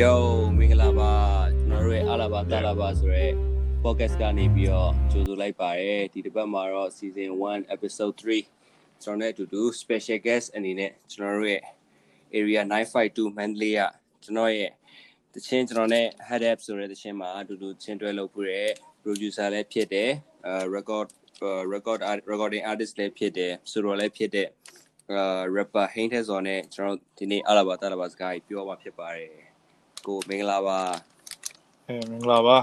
Yo မင်္ဂလာပါကျွန်တော်တို့ရဲ့အလာဘာတာလာဘာဆိုရဲ podcast ကနေပြီးတော့ကြိုဆိုလိုက်ပါတယ်ဒီတစ်ပတ်မှာတော့ season 1 episode 3ကျွန်တော်နဲ့အတူတူ special guest အနေနဲ့ကျွန်တော်တို့ရဲ့ area 952 Mandalay ကကျွန်တော်ရဲ့တချင်းကျွန်တော်နဲ့ head up ဆိုတဲ့တချင်းမှာအတူတူချင်းတွဲလုပ်ဖို့ရဲ producer လည်းဖြစ်တယ်အဲ record record recording artist လည်းဖြစ်တယ်ဆိုတော့လည်းဖြစ်တဲ့အာ rapper ဟိန်းထဲစော်နဲ့ကျွန်တော်ဒီနေ့အလာဘာတာလာဘာစကားပြောမှာဖြစ်ပါတယ် ကိုမင်္ဂလာပါအဲမင်္ဂလာပါ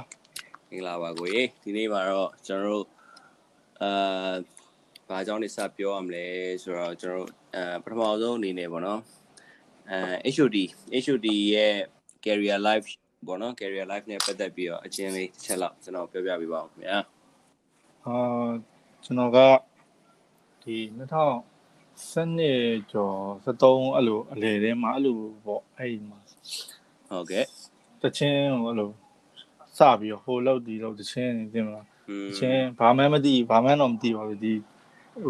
မင်္ဂလာပါကိုရေဒီနေ့မှာတော့ကျွန်တော်တို့အာဘာကြောင့်နေစပြောရမလဲဆိုတော့ကျွန်တော်တို့အဲပထမဆုံးအနေနဲ့ပေါ့နော်အဲ HOD HOD ရဲ့ career life ပေါ့နော် career life နဲ့ပတ်သက်ပြီးတော့အချင်းလေးတစ်ချက်လောက်ကျွန်တော်ပြောပြပေးပါဦးခင်ဗျာအာကျွန်တော်ကဒီ2012ကျော်73အဲ့လိုအလေထဲမှာအဲ့လိုပေါ့အဲ့ဒီမှာ ဟုတ်ကဲ့တချင်းဟိုအဲ့လိုစပြီးတော့ဟိုလောက်ဒီလောက်တချင်းနေတင်မလားอืมတချင်းဘာမှမသိဘာမှတော့မသိပါဘူးဒီ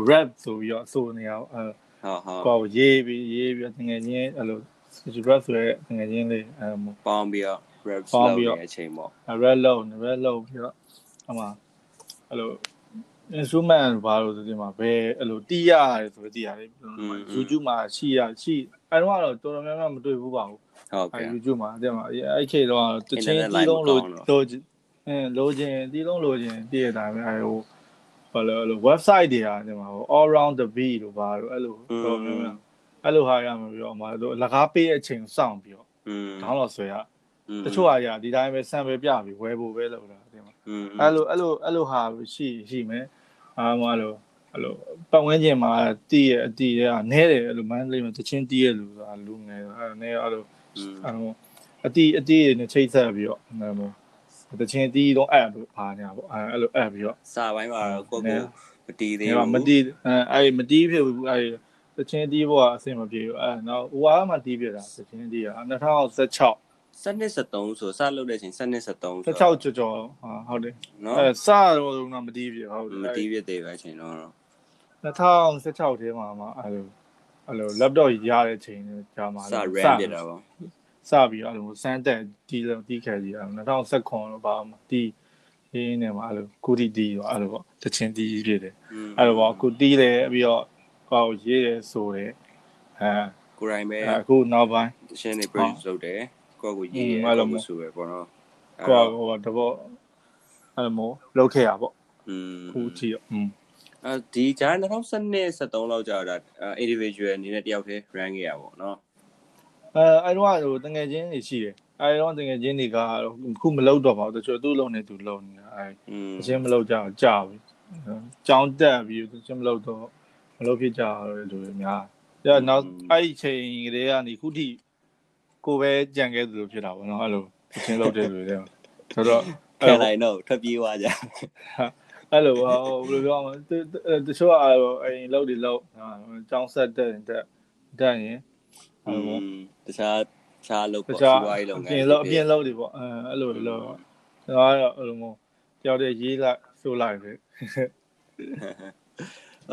rap ဆိုပြီးတော့အဆိုနေအောင်အဲဟုတ်ဟုတ်ကိုရေးပြီးရေးပြီးတကယ်ချင်းအဲ့လို rap ဆိုရဲတကယ်ချင်းလေးအဲပေါင်းပြီးတော့ rap ပေါင်းလုပ်ပြီးတော့နေတဲ့အချိန်ပေါ့ red low red low ပြီးတော့အမှအဲ့လို instrument ဘာလို့ဒီမှာဘယ်အဲ့လိုတီးရတယ်ဆိုတီးရတယ် YouTube မှာရှိရရှိအဲ့တော့ကတော့တော်တော်များများမတွေ့ဘူးပါဘူး ဟုတ်ကဲ့ YouTube မှာအဲ့မှာအဲ့ခေတ်တော့တချင်းတီးလုံးလို့လို့အဲလိုချင်တီးလုံးလိုချင်တည့်ရတာပဲအဲဟိုဘာလဲလို့ website တွေอ่ะဒီမှာဟို all round the beat လို့ပါတော့အဲ့လိုတော့ပြောတာအဲ့လိုဟာရမှာပြီးတော့မှတို့အလကားပေးတဲ့အချိန်စောင့်ပြီးတော့ဒေါင်းလော့ဆွဲရတချို့ဟာရဒီတိုင်းပဲ sample ပြပြီးဝယ်ဖို့ပဲလုပ်တာဒီမှာအဲ့လိုအဲ့လိုအဲ့လိုဟာရှိရှိမယ်အားမလို့အဲ့လိုပတ်ဝန်းကျင်မှာတည်ရအတည်ရနဲတယ်အဲ့လိုမန်းလေးမှာတချင်းတည်ရလို့ဆိုတာလူငယ်အဲ့နဲအဲ့လို อืมအဲ့လိုအတီးအတီးနဲ့ချိတ်ဆက်ပြီးတော့အဲ့လိုတချင်းတီးတော့အဲ့လိုပါညာပေါ့အဲ့လိုအဲ့ပြီးတော့စာပိုင်းမှာတော့ကိုကိုမတီးသေးဒီဘူးမှာမတီးအဲ့အဲ့မတီးဖြစ်ဘူးအဲ့တချင်းတီးဖို့ကအဆင်မပြေဘူးအဲ့တော့ဟိုဟာမှတီးပြတာတချင်းတီးရ2016စနစ်73ဆိုစလုပ်တဲ့အချိန်စနစ်73ဆို16ကြော်ကြော်ဟာဟုတ်တယ်နော်အဲစတော့တော့မတီးပြဟုတ်တယ်မတီးပြသေးပဲအချိန်တော့2016ထဲမှာမှအဲ့လို အဲ့လို laptop ရတဲ့အချိန်ကြာမှာ စ ran ပြတာပေါ့ စပြီးအဲ့လိုစမ်းတက်တီးလို့တီးခဲ့ကြီးအဲ့2019တော့ပါမှာတီးရင်းနေမှာအဲ့လိုကုတီတီးတော့အဲ့လိုပေါ့တချင်းတီးဖြစ်တယ်အဲ့လိုပေါ့ကုတီးတယ်ပြီးတော့ကောက်ရေးရဲဆိုတယ်အဲ ကိုရိုင်းပဲ အခုနောက်ပိုင်း တရှင်းနေ produce လုပ်တယ်ကိုကိုရေး အဲ့လိုမျိုး ဆိုပဲပေါ့နော် ကောက်ဟိုတဘောအဲ့လိုမျိုးလုပ်ခဲ့ရပေါ့ อืม ခုကြည့်တော့อืม အဲဒီဂျာ2012 73လောက်ကြာတာ individual အနေနဲ့တယောက်တည်း rank ရပါပေါ့နော်အဲအဲ့တော့ဟိုတငယ်ချင်းတွေရှိတယ်အဲ့တော့တငယ်ချင်းတွေကခုမလုပ်တော့ပါဘူးတချို့သူ့လုံးနဲ့သူလုံးနေတာအဲอืมအချင်းမလုပ်ကြအောင်ကြာပြီကြောင်းတက်ပြီးတချင်းမလုပ်တော့မလုပ်ဖြစ်ကြတော့လူတွေများဒါနောက်အဲ့ဒီချိန်ကလေးကနေခုထိကိုပဲကြံခဲ့သူလိုဖြစ်တာပေါ့နော်အဲ့လိုအချင်းလုပ်တဲ့လူတွေတော့ဆိုတော့ခံနိုင်တော့ထွက်ပြေးသွားကြ အဲ့လိုဟိုဘယ်လိုပြောမလဲတချို့ကအဲ့လုပ်တွေလုပ်ကြောင်းဆက်တက်တက်တက်ရင် อื အဲ့လို มတခြားတခြားလုပ် တ ပေါ့ ခြား စီးပွားရေးလုပ် အ င ပြင် န်း လုပ်အပြင်လုပ်တွေပေါ့အဲအဲ့လိုလုပ်တော့ဒါကတော့အဲ့လိုမျိုးတယောက်တည်းရေးလိုက်ဆိုလိုက်ပဲ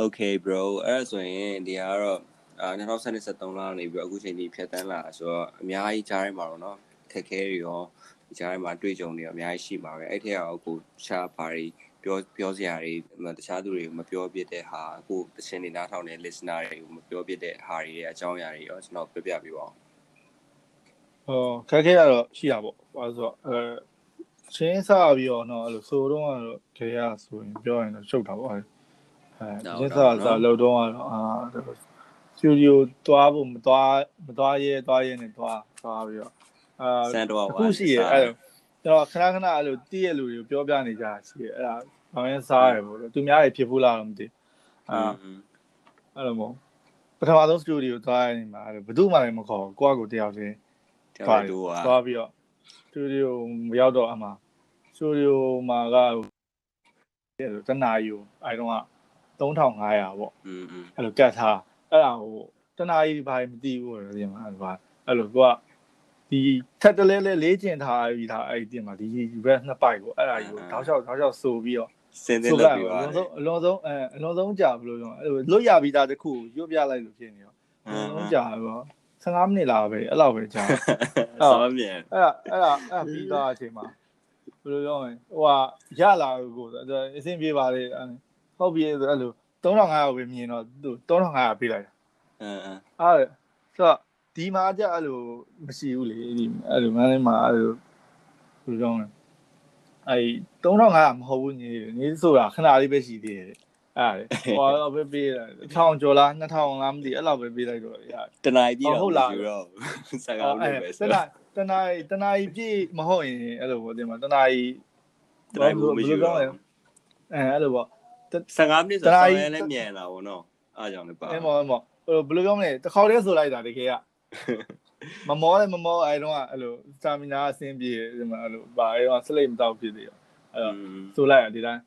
Okay bro အဲ့ဒါဆိုရင်ဒီဟာကတော့အာ2023လနေပြီးတော့အခုချိန်ထိဖြတ်တန်းလာဆိုတော့အများကြီးကြားထဲမှာတော့เนาะခက်ခဲတွေရောဒီကြားထဲမှာတွေ့ကြုံတွေရောအများကြီးရှိမှာပဲအဲ့ထက်ကအခုရှားပါတွေ ပြောပြောစရာတွေတခြားသူတွေကိုမပြောပြတဲ့ဟာအခုတခြင်းနေနားထောင်တဲ့ listener တွေကိုမပြောပြတဲ့ဟာတွေရဲ့အကြောင်းအရာတွေရောကျွန်တော်ပြပြပေးပါဦးဟောခက်ခဲရတော့ရှိတာပေါ့ဘာလို့ဆိုတော့အဲချင်းစပြီးတော့နော်အဲ့လိုဆိုတော့ကတော့ခေရဆိုရင်ပြောရင်တော့ရှုပ်တာပေါ့အဲချင်းစစလောက်တော့ကတော့အာစတူဒီယိုတွားဖို့မတွားမတွားရဲတွားရဲနဲ့တွားတွားပြီးတော့အာစန်တော့အခုရှိရအဲ့တော့ကျွန်တော်ခဏခဏအဲ့လိုတည့်ရလူတွေကိုပြောပြနေကြရှိရအဲ့ဒါ အောင်ရင်စားရတယ်ပေါ့သူများတွေဖြစ်ဘူးလားတော့မသိအာအဲ့လိုမို့ပထမဆုံးစတူဒီယိုသွားနေမှာဘယ်သူမှလည်းမခေါ်ကိုကကိုတယောက်ချင်းသွားတူသွားပြီးတော့စတူဒီယိုမရောက်တော့အမှစတူဒီယိုမှာကတဲ့တနာယူအဲတုန်းက3500ပေါ့อืมအဲ့လိုကတ်ထားအဲ့ဒါဟိုတနာကြီးဘာမသိဘူးတော့ဒီမှာအဲ့ဒါအဲ့လိုကိုကဒီထက်တလဲလဲလေးကျင်ထားပြီးသားအဲ့ဒီတင်မှာဒီ red နှစ်ပိုက်ကိုအဲ့ဒါကြီးကိုတောက်လျှောက်တောက်လျှောက်ဆိုပြီးတော့ စင်တဲ့ဆိုလုပ်လိုက်ပြီးအပါလုံးစုံအလုံးစုံအဲအလုံးစုံကြာဘယ်လိုပြောအဲ့လိုလွတ်ရပြီးသားတစ်ခုရွတ်ပြလိုက်လို့ဖြစ်နေရောအလုံးစုံကြာတော့15မိနစ်လားပဲအဲ့လောက်ပဲကြာဆောင်းမြန်အဲ့ဒါအဲ့ဒါအဲ့ဒါပြီးသွားအချိန်မှာဘယ်လိုပြောမလဲဟိုဟာရလာကိုအဆင်ပြေပါလေဟုတ်ပြီအဲ့လို3500ပဲမြင်တော့သူ3500ပေးလိုက်တာအင်းအင်းအဲ့ဆိုတော့ဒီမှာကြအဲ့လိုမရှိဘူးလေဒီအဲ့လိုမန်းလေးမှာအဲ့လိုဘယ်လိုပြောမလဲ အဲ့3500မဟုတ်ဘူးညီညီဆိုတာခဏလေးပဲရှိသေးတယ်အဲ့ဒါလေဟိုတော့ပဲပေးတယ်1000ကျော်လား2000လားမသိအဲ့လောက်ပဲပေးလိုက်တော့ရတနားကြီးတော့ဟုတ်လားယူတော့စကားလို့ပဲတဆိုနာတနာတနာပြည့်မဟုတ်ရင်အဲ့လိုပေါ့ဒီမှာတနာကြီးတနားဘူးမရှိတော့အဲအဲ့လိုပေါ့15မိနစ်ဆိုဆောင်းရဲလည်းမြန်လာဗောနော်အားကြောင့်လည်းပါအဲ့မောအဲ့မောဟိုဘယ်လိုပြောမလဲတစ်ခေါက်တည်းဆိုလိုက်တာတကယ်က မမောလည်းမမောအဲ့တော့အဲ့လိုစတာမီနာအဆင်းပြေဒီမှာအဲ့လိုပါအဲ့တော့စလိတ်မတော့ဖြစ်သေးရောအဲ့တော့ဆိုလိုက်ရဒီတိုင်း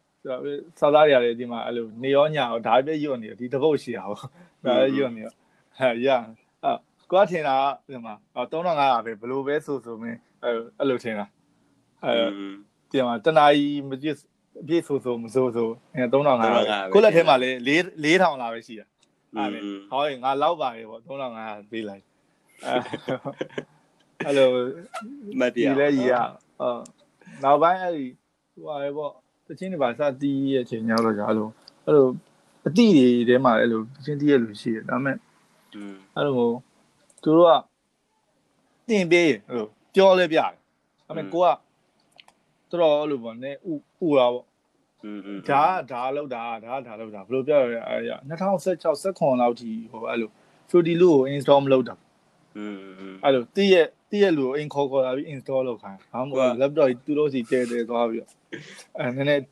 စာသားတွေရတယ်ဒီမှာအဲ့လိုနေရောညာရောဒါပြည့်ရွတ်နေဒီတပုတ်ရှိတာပေါ့ဒါရွတ်နေရောဟဲ့ရအဲ့ကိုကထင်တာဒီမှာ3500ပဲဘယ်လိုပဲဆိုဆိုမင်းအဲ့အဲ့လိုထင်တာအဲ့ဒီမှာတနာကြီးမပြည့်အပြည့်ဆိုဆိုမဆိုဆိုအဲ3500ကိုလက်ထဲမှာလေ4000လာပဲရှိတာအဲ့လေဟောရင်ငါလောက်ပါရေပေါ့3500ပေးလိုက် အဲ့လိုမတရားဒီလေကြီးอ่ะအော်နောက်ပိုင်းအဲ့ဒီဟိုရဲပေါ့တချင်းတွေပါစတီးရဲ့အချိန်ညောက်တော့ကြာအဲ့လိုအဲ့လိုအတိတွေထဲမှာအဲ့လိုတချင်းတီးရဲ့လူရှိတယ်ဒါပေမဲ့အဲ့လိုသူတို့ကတင်ပေးရင်အဲ့လိုပြောလဲပြတယ်ဒါပေမဲ့ကိုကတော်တော်အဲ့လိုပေါ့နည်းဥဥတာပေါ့ဒါဒါလောက်တာဒါဒါလောက်တာဘယ်လိုပြောရလဲ2016 19လောက်ထိဟိုအဲ့လို Fruity Loop ကို install မလုပ်တာ อืมအဲ့လိုတိရဲ့တိရဲ့လူကိုအိမ်ခေါ်ခေါ်လာပြီး install လုပ်ခိုင်းဘာမှမဟုတ် laptop ကြီးသူတို့စီတဲတဲသွားပြီးတော့အဲနည်းနည်း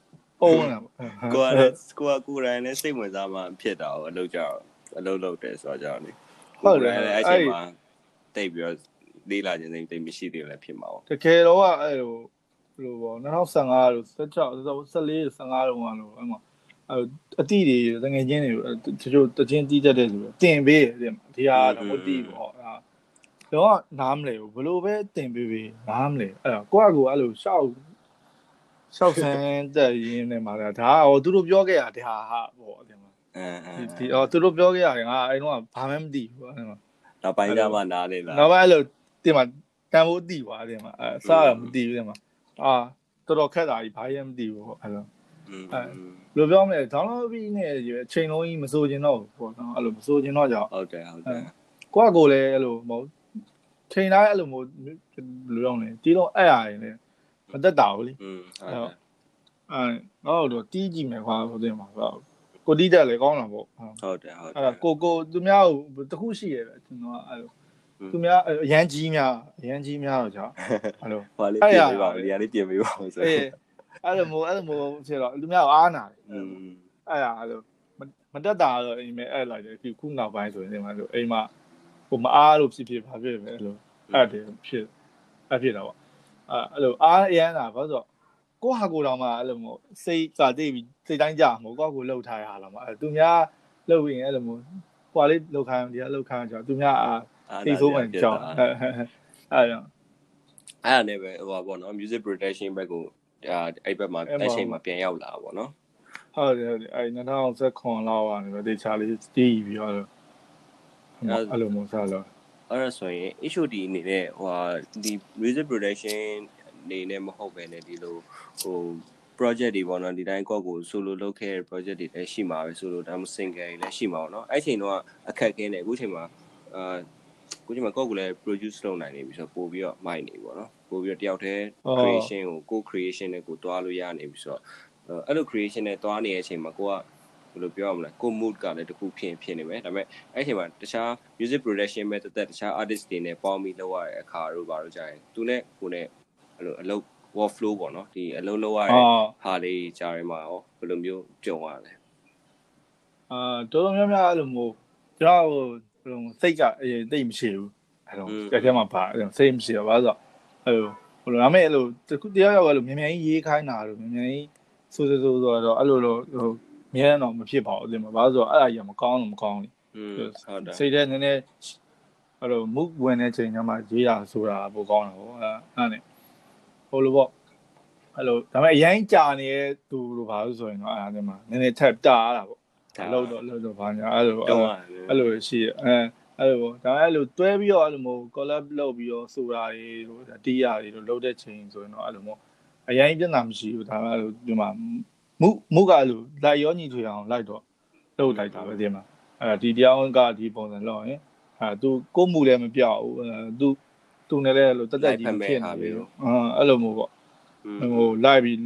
ပုံလာပေါ့ကိုကလည်းကိုကကိုယ်တိုင်လည်းစိတ်ဝင်စားမှဖြစ်တာကိုအလုပ်ကြတော့အလုပ်လုပ်တယ်ဆိုတော့ကြောင့်လေဟုတ်တယ်အဲ့အချိန်မှာတိတ်ပြီးတော့လေးလာခြင်းစိတ်တိတ်မရှိသေးလည်းဖြစ်မှာပေါ့တကယ်တော့အဲ့လိုဟိုပေါ့2015လို့16 14 15တော့ဟိုအဲ့မှာအဲ့အတိတွေတငယ်ချင်းတွေတချို့တချင်းတီးတတ်တဲ့ဆိုတော့တင်ပေးတယ်ဒီဟာတော့မတီးပေါ့အဲ့ တော့နားမလဲဘူးဘလို့ပဲတင်ပေးပေးနားမလဲအဲ့တော့ကိုယ့်အကူအဲ့လိုရှောက်ရှောက်ဆန်းတက်ရင်းနေမှာဒါဟိုသူတို့ပြောခဲ့တာဒါဟာပေါ့ဒီမှာအင်းအင်းဒီဟိုသူတို့ပြောခဲ့ရတယ်ငါအဲ့တော့ဘာမှမသိဘူးအဲ့မှာနောက်ပိုင်းကျမှနားလေလားနောက်ပိုင်းအဲ့လိုတင်မှာတန်ဖို့သိသွားတယ်မှာအဲစားရမသိဘူးတင်မှာအာတော်တော်ခက်တာကြီးဘာမှမသိဘူးပေါ့အဲ့လိုอืมဘယ်လိုပြောမလဲ download ပြီးနေအချိန်လုံးကြီးမစိုးကျင်တော့ဘူးပေါ့နော်အဲ့လိုမစိုးကျင်တော့ကြောင့်ဟုတ်တယ်ဟုတ်တယ်ကိုကကိုလည်းအဲ့လိုမဟုတ် ချိန်တိုင်းအဲ့လိုမျိုးဘယ်လိုလုပ်လဲတီးလုံးအဲ့ရရင်လည်းမသက်တာဘူးလေอืมဟုတ်အဲ့တော့တော့တီးကြည့်မယ်ခွာဆိုတဲ့မှာဆိုကိုတီးတက်လေကောင်းတာပေါ့ဟုတ်တယ်ဟုတ်တယ်အဲ့ဒါကိုကိုသူများကိုတခုရှိရပဲကျွန်တော်အဲ့လိုသူများအရန်ကြီးများအရန်ကြီးများတော့ကြာအဲ့လိုဟာလေးပြင်ပေးပါဦးဒီကလေးပြင်ပေးပါဦးဆိုအဲ့အဲ့လိုမျိုးအဲ့လိုမျိုးဖြစ်တော့သူများကအားနာတယ်အဲ့ဒါအဲ့လိုမတက်တာတော့အိမ်မဲအဲ့လိုက်တယ်ခုနောက်ပိုင်းဆိုရင်ဒီမှာလို့အိမ်မှာ ဟိုမအားလို့ဖြစ်ဖြစ်ဘာဖြစ်ပဲအဲ့လိုအဲ့တယ်ဖြစ်အဲ့ဖြစ်တော့ပေါ့အဲ့အဲ့လိုအားအရန်တာဘာလို့ဆိုကိုဟာကိုတောင်မှအဲ့လိုမျိုးစိတ်စာတိတ်ပြီးစိတ်တိုင်းကြမဟုတ်ကိုကိုလှုပ်ထားရတာမှာအဲ့သူများလှုပ်ရင်အဲ့လိုမျိုးဟိုလေးလှုပ်ခိုင်းဒီကလှုပ်ခိုင်းကြသူများအာသိဆိုးမှကြောက်အဲ့အဲ့တော့အဲ့ဒါနဲ့ပဲဟိုပါပေါ့နော် music production ဘက်ကိုဒါအဲ့ဘက်မှာအဲ့ချိန်မှာပြန်ရောက်လာပေါ့နော်ဟုတ်တယ်ဟုတ်တယ်အဲ့2019လောက်ကနေပဲတေချာလေးတီးပြီးတော့ အဲ့လိုမျိုးဆက်လို့အဲ့ဒါဆိုရင် HOD အနေနဲ့ဟိုဟာဒီ music production အနေနဲ့မဟုတ်ပဲねဒီလိုဟို project တွေပေါ့နော်ဒီတိုင်းကောက်ကို solo လုပ်ခဲ့တဲ့ project တွေလည်းရှိမှာပဲ solo ဒါမှ single တွေလည်းရှိမှာပေါ့နော်အဲ့ချိန်တော့အခက်ခဲနေအခုချိန်မှာအာအခုချိန်မှာကောက်ကိုလည်း produce လုပ်နိုင်နေပြီဆိုတော့ပို့ပြီးတော့မိုက်နေပြီပေါ့နော်ပို့ပြီးတော့တယောက်တည်း creation ကိုကို creation နဲ့ကိုတွားလို့ရနေပြီဆိုတော့အဲ့လို creation နဲ့တွားနေတဲ့အချိန်မှာကိုကဘ ယ်လိုပြောရမလဲကို mood ကလည်းတခုဖြစ်ဖြစ်နေမယ်ဒါပေမဲ့အဲ့ချိန်မှာတခြား music production ပဲတက်တက်တခြား artist တွေနဲ့ပေါင်းပြီးလုပ်ရတဲ့အခါတို့ဘာလို့ကြာရင်သူနဲ့ကိုနဲ့အဲ့လိုအလုပ် work flow ပေါ့နော်ဒီအလုပ်လုပ်ရတဲ့ဟာလေးကြားထဲမှာရောဘယ်လိုမျိုးကြုံရလဲအာတော်တော်များများအဲ့လိုမျိုးကျွန်တော်ဟိုဘယ်လိုစိတ်ကအရင်တိတ်မရှိဘူးအဲ့လိုကြက်ထဲမှာပါစိတ်မရှိတော့ဘာလို့ဆိုအဲ့လိုဘယ်လိုဒါမဲ့အဲ့လိုတခုတရားရောက်အဲ့လိုမြန်မြန်ကြီးရေးခိုင်းတာလို့မြန်မြန်ကြီးဆိုဆိုဆိုဆိုတော့အဲ့လိုလိုဟို မြဲတော့မဖြစ်ပါဘူးဒီမှာဘာလို့ဆိုအဲ့ဒါကြီးမကောင်းလို့မကောင်းဘူးอืมဟုတ်တယ်စိတ်ထဲနည်းနည်းအဲ့လိုမုဝင်တဲ့ချိန်ကျမှရေးတာဆိုတာပိုကောင်းတာပေါ့အဲ့အဲ့နဲ့ဟိုလိုပေါ့အဲ့လိုဒါပေမဲ့အရင်ကြာနေတဲ့သူလိုပါလို့ဆိုရင်တော့အဲ့ဒါနဲ့မှနည်းနည်းထပ်တားတာပေါ့လို့တော့လို့တော့ဘာညာအဲ့လိုတော့အဲ့လိုရှိအဲအဲ့လိုဒါပေမဲ့အဲ့လိုတွဲပြီးတော့အဲ့လိုမျိုး collab လုပ်ပြီးတော့ဆိုတာတွေတို့တီးရတွေတို့လုပ်တဲ့ချိန်ဆိုရင်တော့အဲ့လိုမျိုးအရင်ပြဿနာမရှိဘူးဒါပေမဲ့အဲ့လိုဒီမှာ မုမုကအဲ့လိုလိုက်ရောညီထွေအောင်လိုက်တော့လုပ်လိုက်တာပဲဒီမှာအဲ့ဒီတရားဝင်ကဒီပုံစံလောက်ရင်အဲသူကိုမှုလည်းမပြောက်ဘူးအဲသူသူနဲ့လည်းအဲ့လိုတက်တက်ကြီးဖြစ်နေပြီအာအဲ့လိုမျိုးပေါ့ဟိုလိုက်ပြီး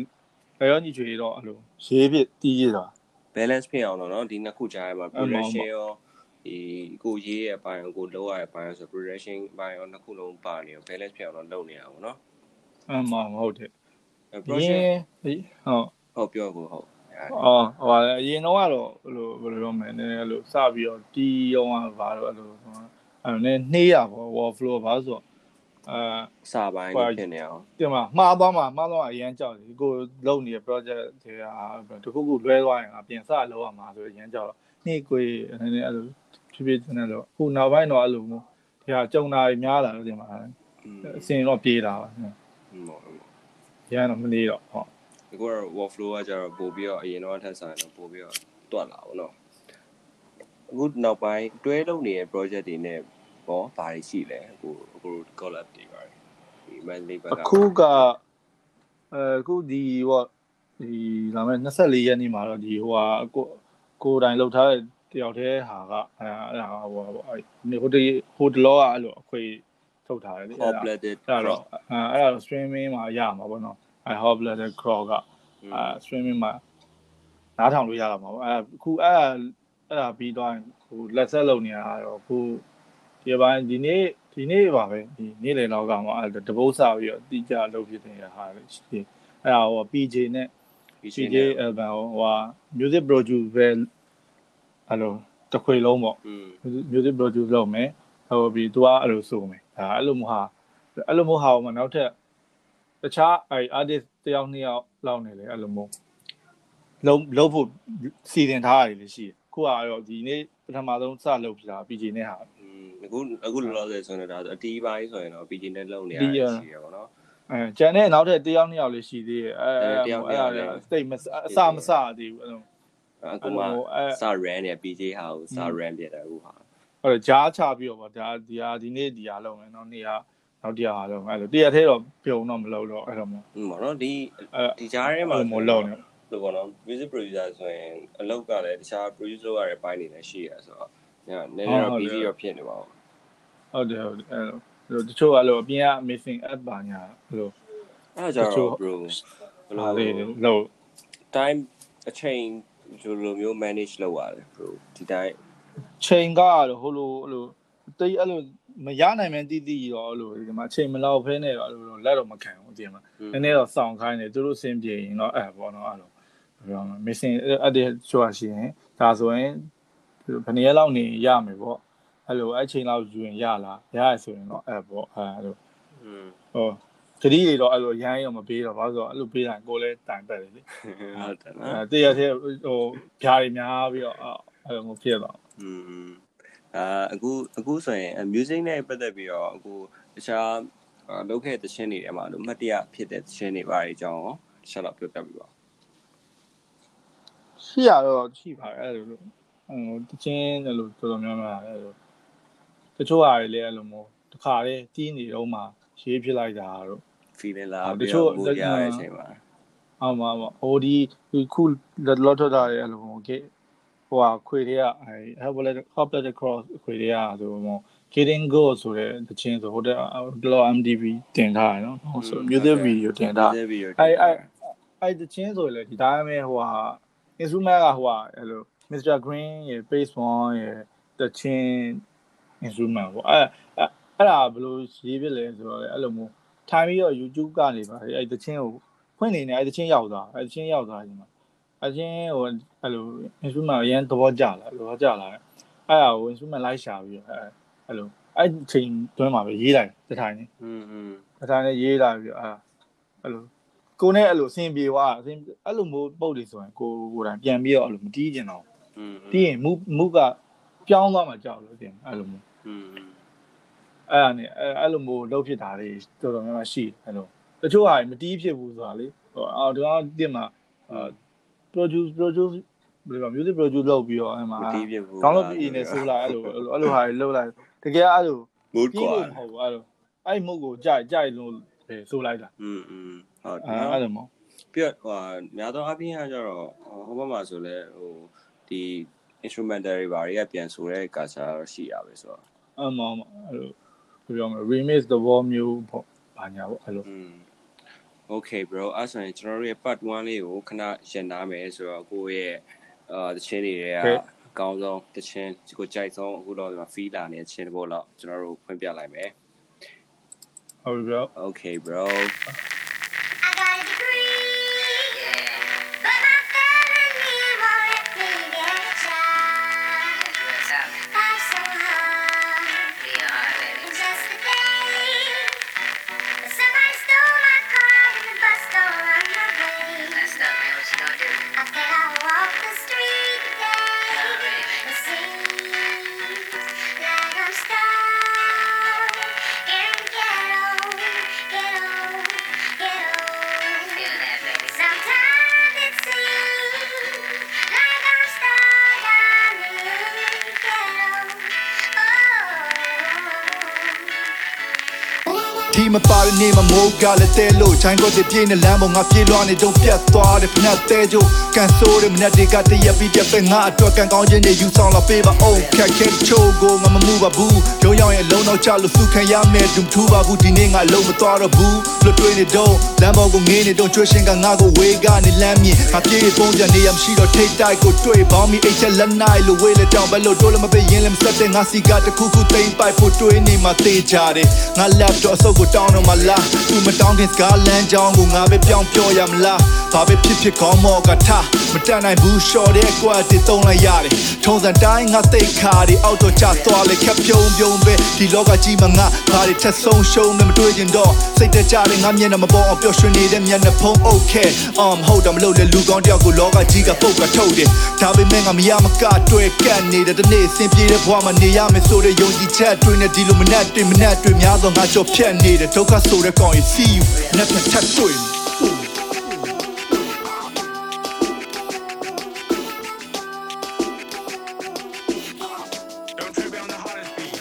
လိုက်ရောညီထွေတော့အဲ့လိုရေးဖြစ်တီးရတာ balance ဖြစ်အောင်တော့เนาะဒီနှစ်ခုကြားထဲမှာ production ရောဒီကိုရေးရဲ့ဘိုင်ကိုလောရရဲ့ဘိုင်ဆို production ဘိုင်ရောနှစ်ခုလုံးပါနေရော balance ဖြစ်အောင်တော့လုပ်နေရအောင်เนาะ အမှန်ဟုတ်တယ် project ဟုတ် ဟုတ်ပြောကိုဟုတ်အော်ဟိုအရင်တော့ကတော့ဘယ်လိုဘယ်လိုပြောမလဲနည်းနည်းအဲ့လိုစပြီးတော့တီးရောကဘာလို့အဲ့လိုအဲ့နည်းနှေးရပေါ့ wall floor ဘာဆိုအာစာပိုင်းဖြစ်နေအောင်ဒီမှာမှားသွားမှာမှားသွားအရင်ကြောက်တယ်ကိုလုံနေတဲ့ project တွေကတခုခုလွဲသွားရင်အပြင်စလောက်ရမှာဆိုရင်ကြောက်တော့နှေးကိုနည်းနည်းအဲ့လိုဖြစ်ဖြစ်နေတော့ခုနောက်ပိုင်းတော့အဲ့လိုမျိုးဒီဟာကြုံတာများလာလို့ဒီမှာအစင်တော့ပြေးတာပါဟုတ်ဟုတ်ရန်တော့မနေတော့ဟုတ် ဒီကော workflow ကကျတော့ပို့ပြီးတော့အရင်တော့ထက်ဆိုင်တော့ပို့ပြီးတော့တွက်လာပါတော့အခုနောက်ပိုင်းတွဲလုပ်နေတဲ့ project တွေနဲ့ပေါ့ဘာတွေရှိလဲအခုအခု collab တွေပါတယ်ဒီ monthly ဘက်ကအခုကအခုဒီဟိုဒီလာမယ့်24ရက်နေ့မှာတော့ဒီဟိုဟာကိုကိုတိုင်လောက်ထားတဲ့တယောက်တည်းဟာကအဲအဲ့ဒါဟိုဟိုဟိုဒီဟိုတလောကအဲ့လိုအခွေထုတ်ထားတယ်လေအဲ့ဒါ completed အဲ့တော့အဲအဲ့ဒါ streaming မှာရမှာပေါ့နော် အဲ hot blooded crow ကအဲ streaming မှာနားထောင်လို့ရတာမှာပေါ့အဲခုအဲ့အဲ့ဒါပြီးတော့ဟိုလက်ဆက်လုပ်နေရတာတော့ခုဒီပိုင်းဒီနေ့ဒီနေ့ပါပဲဒီနေ့လေလောက်ကမှာအဲတပုတ်စာပြီးတော့တိကျလုပ်ဖြစ်နေတာဟာလေရှိအဲ့ဒါဟို PJ နဲ့ PJ album ဟိုဟာ music produce ပဲအဲ့လိုတစ်ခွေလုံးပေါ့อืม music produce လုပ်မယ်ဟိုပြီးသူကအဲ့လိုဆိုမယ်ဒါအဲ့လိုမဟာအဲ့လိုမဟာမှာနောက်ထပ် တခြားအဲ artist တယောက်နှစ်ယောက်လောက်နေလေအဲ့လိုမျိုးလုံးလုံးဖို့စီစဉ်ထားရတယ်လေရှိခုကတော့ဒီနေ့ပထမဆုံးစလုပ်ပြတာ PJ နဲ့ဟာอืมအခုအခုလောလောဆယ်ဆိုနေတာအတီးပိုင်းဆိုရင်တော့ PG နဲ့လုံနေရတယ်ရှိရပါတော့အဲကျန်တဲ့နောက်ထပ်တယောက်နှစ်ယောက်လေးရှိသေးတယ်အဲအဲ့ဒါ state မအစမစသေးဘူးအဲ့လိုအခုမှစ ran နဲ့ PG ဟာကိုစ ran ပြတယ်အခုဟာဟုတ်တယ်ကြားချပြီးတော့ဗောဒါဒီဟာဒီနေ့ဒီဟာလုံးမယ်နော်နေ့က နောက်တရားဟာလုံးအဲ့လိုတရားသေးတော့ပြုံတော့မလုပ်တော့အဲ့လိုမျိုးอืมဗောနော်ဒီအဲဒီကြားထဲမှာမလုံးနဲ့ဆိုပေါ့နော် music producer ဆိုရင်အလောက်ကလည်းတခြား produce လုပ်ရတဲ့ပိုင်းတွေလည်းရှိရဆိုတော့ညနည်းနည်းတော့ busy ရောဖြစ်နေပါဘူးဟုတ်တယ်ဟုတ်တယ်အဲ့လိုတချို့အဲ့လိုအပြင်က missing app ပါညာအဲ့လိုအဲ့ဒါကြတော့ bro ဘယ်ဟာလေးလိုလို့ time အချိန်ဒီလိုမျိုး manage လုပ်ရတယ် bro ဒီတိုင်းချိန်ကတော့ဟိုလိုအဲ့လို တိတ်အဲ့လိုမရနိုင်မှန်းတိတိရောအဲ့လိုဒီမှာအချိန်မလောက်ဖဲနဲ့တော့အဲ့လိုလက်တော့မခံဘူးဒီမှာနည်းနည်းတော့စောင့်ခိုင်းတယ်သူတို့စင်ပြေရင်တော့အဲ့ပေါ့နော်အဲ့လိုပြောမှာ missing အဲ့ဒီချွာရှိရင်ဒါဆိုရင်ဘယ်နည်းလောက်နေရမယ်ပေါ့အဲ့လိုအဲ့ချိန်လောက်ယူရင်ရလားရရဆိုရင်တော့အဲ့ပေါ့အဲ့လိုဟုတ်ခရီးတွေတော့အဲ့လိုရမ်းရောမပေးတော့ဘာလို့ဆိုတော့အဲ့လိုပေးတာကိုလည်းတိုင်ပတ်တယ်လေဟုတ်တယ်နော်တရတဲ့ဟိုဖြားတွေများပြီးတော့အဲ့လိုမျိုးဖြစ်တော့อืม အာအခုအခုဆိုရင် music နဲ့ပတ်သက်ပြီးတော့အခုတခြားလုပ်ခဲ့တဲ့ချင်းတွေထဲမှာလို့မှတ်တရဖြစ်တဲ့ချင်းတွေပါအကြောင်းရောဆက်တော့ပြောပြပြပါရှိရတော့ရှိပါတယ်အဲ့လိုဟိုတချင်းအဲ့လိုတော်တော်များများအဲ့လိုတချို့ဟာတွေလည်းအဲ့လိုမျိုးတစ်ခါတည်းတီးနေတော့မှရေးဖြစ်လိုက်တာတော့ feeling လာဟုတ်ပြီးတချို့တော့ဘူးရတဲ့အချိန်မှာအော်မှာဟိုဒီခုလော့ထော်တာရဲ့အဲ့လိုမျိုး get ဟိုဟာခွေတွေကအဲ help let help let cross ခွေတွေကဆိုတော့ getting go ဆိုတဲ့တချင်းဆိုဟိုတဲ့ MDB တင်ထားတယ်နော်ဆို music video တင်ထား music video အဲ့အဲ့အဲ့တချင်းဆိုလေဒီတိုင်းပဲဟိုဟာ instrument ကဟိုဟာအဲ့လို Mr Green ရဲ့ bass one ရဲ့တချင်း instrument ပေါ့အဲ့အဲ့အဲ့ဒါဘယ်လိုရေးပြလဲဆိုတော့အဲ့လိုမျိုးထိုင်ပြီးတော့ YouTube ကနေပါအဲ့တချင်းကိုဖွင့်နေနေအဲ့တချင်းရောက်သွားအဲ့တချင်းရောက်သွားဒီမှာ အဲ့ချင်းဟိုအဲ့လို instrument အရင်သဘောကျလာသဘောကျလာအဲ့ဒါကို instrument လိုက်ရှာပြီးတော့အဲ့အဲ့လိုအဲ့ချိန်တွင်းမှာပဲရေးလိုက်တထိုင်နေ อืมอืม အတိုင်းနဲ့ရေးလာပြီးတော့အဲ့လိုကိုနဲ့အဲ့လိုအဆင်ပြေသွားအဆင်အဲ့လိုမျိုးပုတ်တွေဆိုရင်ကိုကိုယ်တိုင်ပြန်ပြီးတော့အဲ့လိုမတီးကျင်တော့ อืม တီးရင်မူမူကပြောင်းသွားမှကြောက်လို့တင်အဲ့လိုမျိုး อืม အဲ့ဒါနဲ့အဲ့လိုမျိုးလှုပ်ဖြစ်တာတွေတော်တော်များများရှိအဲ့လိုတချို့ဟာမတီးဖြစ်ဘူးဆိုတာလေဟိုအော်ဒီကောင်တင်မှာအာ produce produce ဘယ်လို music produce လုပ်ပြီးတော့အဲ့မှာ မတီးပြဘူး download PE နဲ့ဆိုလာအဲ့လိုအဲ့လိုအဲ့လိုဟာတွေလုပ်လိုက်တကယ်အဲ့လို mood ပြီး ကွာ လို့မဟုတ်ဘူးအဲ့လိုအဲ့မုတ်ကိုကြိုက်ကြိုက်လို့ပဲဆိုလိုက်တာ อืมอืมဟုတ်တ အဲ့ ယ် အဲ့လိုမဟုတ် ပြီးတော့ဟိုများသောအားဖြင့်ကကျတော့ဟိုဘက်မှာဆိုလဲဟိုဒီ instrumental တွေဘာတွေကပြန်ဆိုတဲ့ကာစာရှိရပဲဆိုတော့ အဲ့မဟုတ်အဲ့လိုဘယ်လိုမလဲ remix သဘောမျိုးပေါ့ဘာညာပေါ့အဲ့လို อืม okay bro အဲ့ဆိုရင်ကျွန်တော်တို့ရဲ့ part 1လေးကိုခဏရှင်းနာမယ်ဆိုတော့ကိုယ့်ရဲ့အာတခြင်းတွေကအကောင်းဆုံးတခြင်းကိုကြိုက်ဆုံးအခုတော့ဒီမှာ feel လာနေတဲ့ခြင်းတစ်ပုတ်လောက်ကျွန်တော်တို့ဖွင့်ပြလိုက်မယ်ဟုတ်ပြီ bro okay bro လည်းတဲလို့ချိုင်းကိုတပြင်းနဲ့လမ်းပေါ်ငါပြေးလွှားနေတော့ပြတ်သွားတယ်ဖနက်သေးကြကန်ဆိုးတဲ့မနက်တွေကတရက်ပြီးပြက်ငါအတွက်ကန်ကောင်းခြင်းတွေယူဆောင်လာပေးပါအောင်ခက်ခဲချိုးကိုငါမမှုပါဘူးရုံရောက်ရဲ့လုံးတော့ချလို့စုခံရမယ်ဒုထူပါဘူးဒီနေ့ငါလုံးမသွားတော့ဘူးလွတ်တွေးနေတော့လမ်းပေါ်ကိုငေးနေတော့ကျွေးရှင်ကငါကိုဝေးကနေလမ်းမြင်ငါပြေးပုံးကြနေရမရှိတော့ထိတ်တိုက်ကိုတွေ့ပေါင်းမိအိတ်ချက်လက်နိုင်လို့ဝေးလေတောင်ပဲလို့တိုးလည်းမပေးရင်လည်းမဆက်တဲ့ငါစီကတခုခုသိမ့်ပိုက်ဖို့တွေးနေမှသေးကြတယ်ငါ laptop အစုပ်ကိုတောင်းတော့မလားသူမတောင်းခင်စကားလမ်းကြောင်းကိုငါပဲပြောင်းပြောရမလားဘာပဲဖြစ်ဖြစ်ကောင်းမောကထားမတန်နိုင်ဘူး short တဲ့ကွာတစ်သုံးလိုက်ရတယ်ထုံးစံတိုင်းငါသိခါဒီအောက်တော့ချသွားလေခက်ပြုံးပြုံးပဲဒီလောကကြီးမှာငါဘာတွေထက်ဆုံးရှုံးနေမတွေးကျင်တော့စိတ်တကြတဲ့ငါမျက်နှာမပေါ်အောင်ပျော်ရွှင်နေတဲ့မျက်နှာဖုံး okay um ဟုတ်တယ်မလို့လေလူကောင်းတယောက်ကိုလောကကြီးကပုတ်ကထုတ်တယ်ဒါပေမဲ့ငါမရမကတွေ့ကတ်နေတဲ့ဒီနေ့အဆင်ပြေတဲ့ဘဝမှာနေရမယ်ဆိုတဲ့ယုံကြည်ချက်တွေနဲ့ဒီလိုမနဲ့တွေ့မနဲ့တွေ့များသောငါကြော်ဖြတ်နေတဲ့ဒုက္ခဆိုတဲ့ကောင်ကြီး see you နဲ့ထပ်တွေ့မယ် Don't trip on the hottest beat.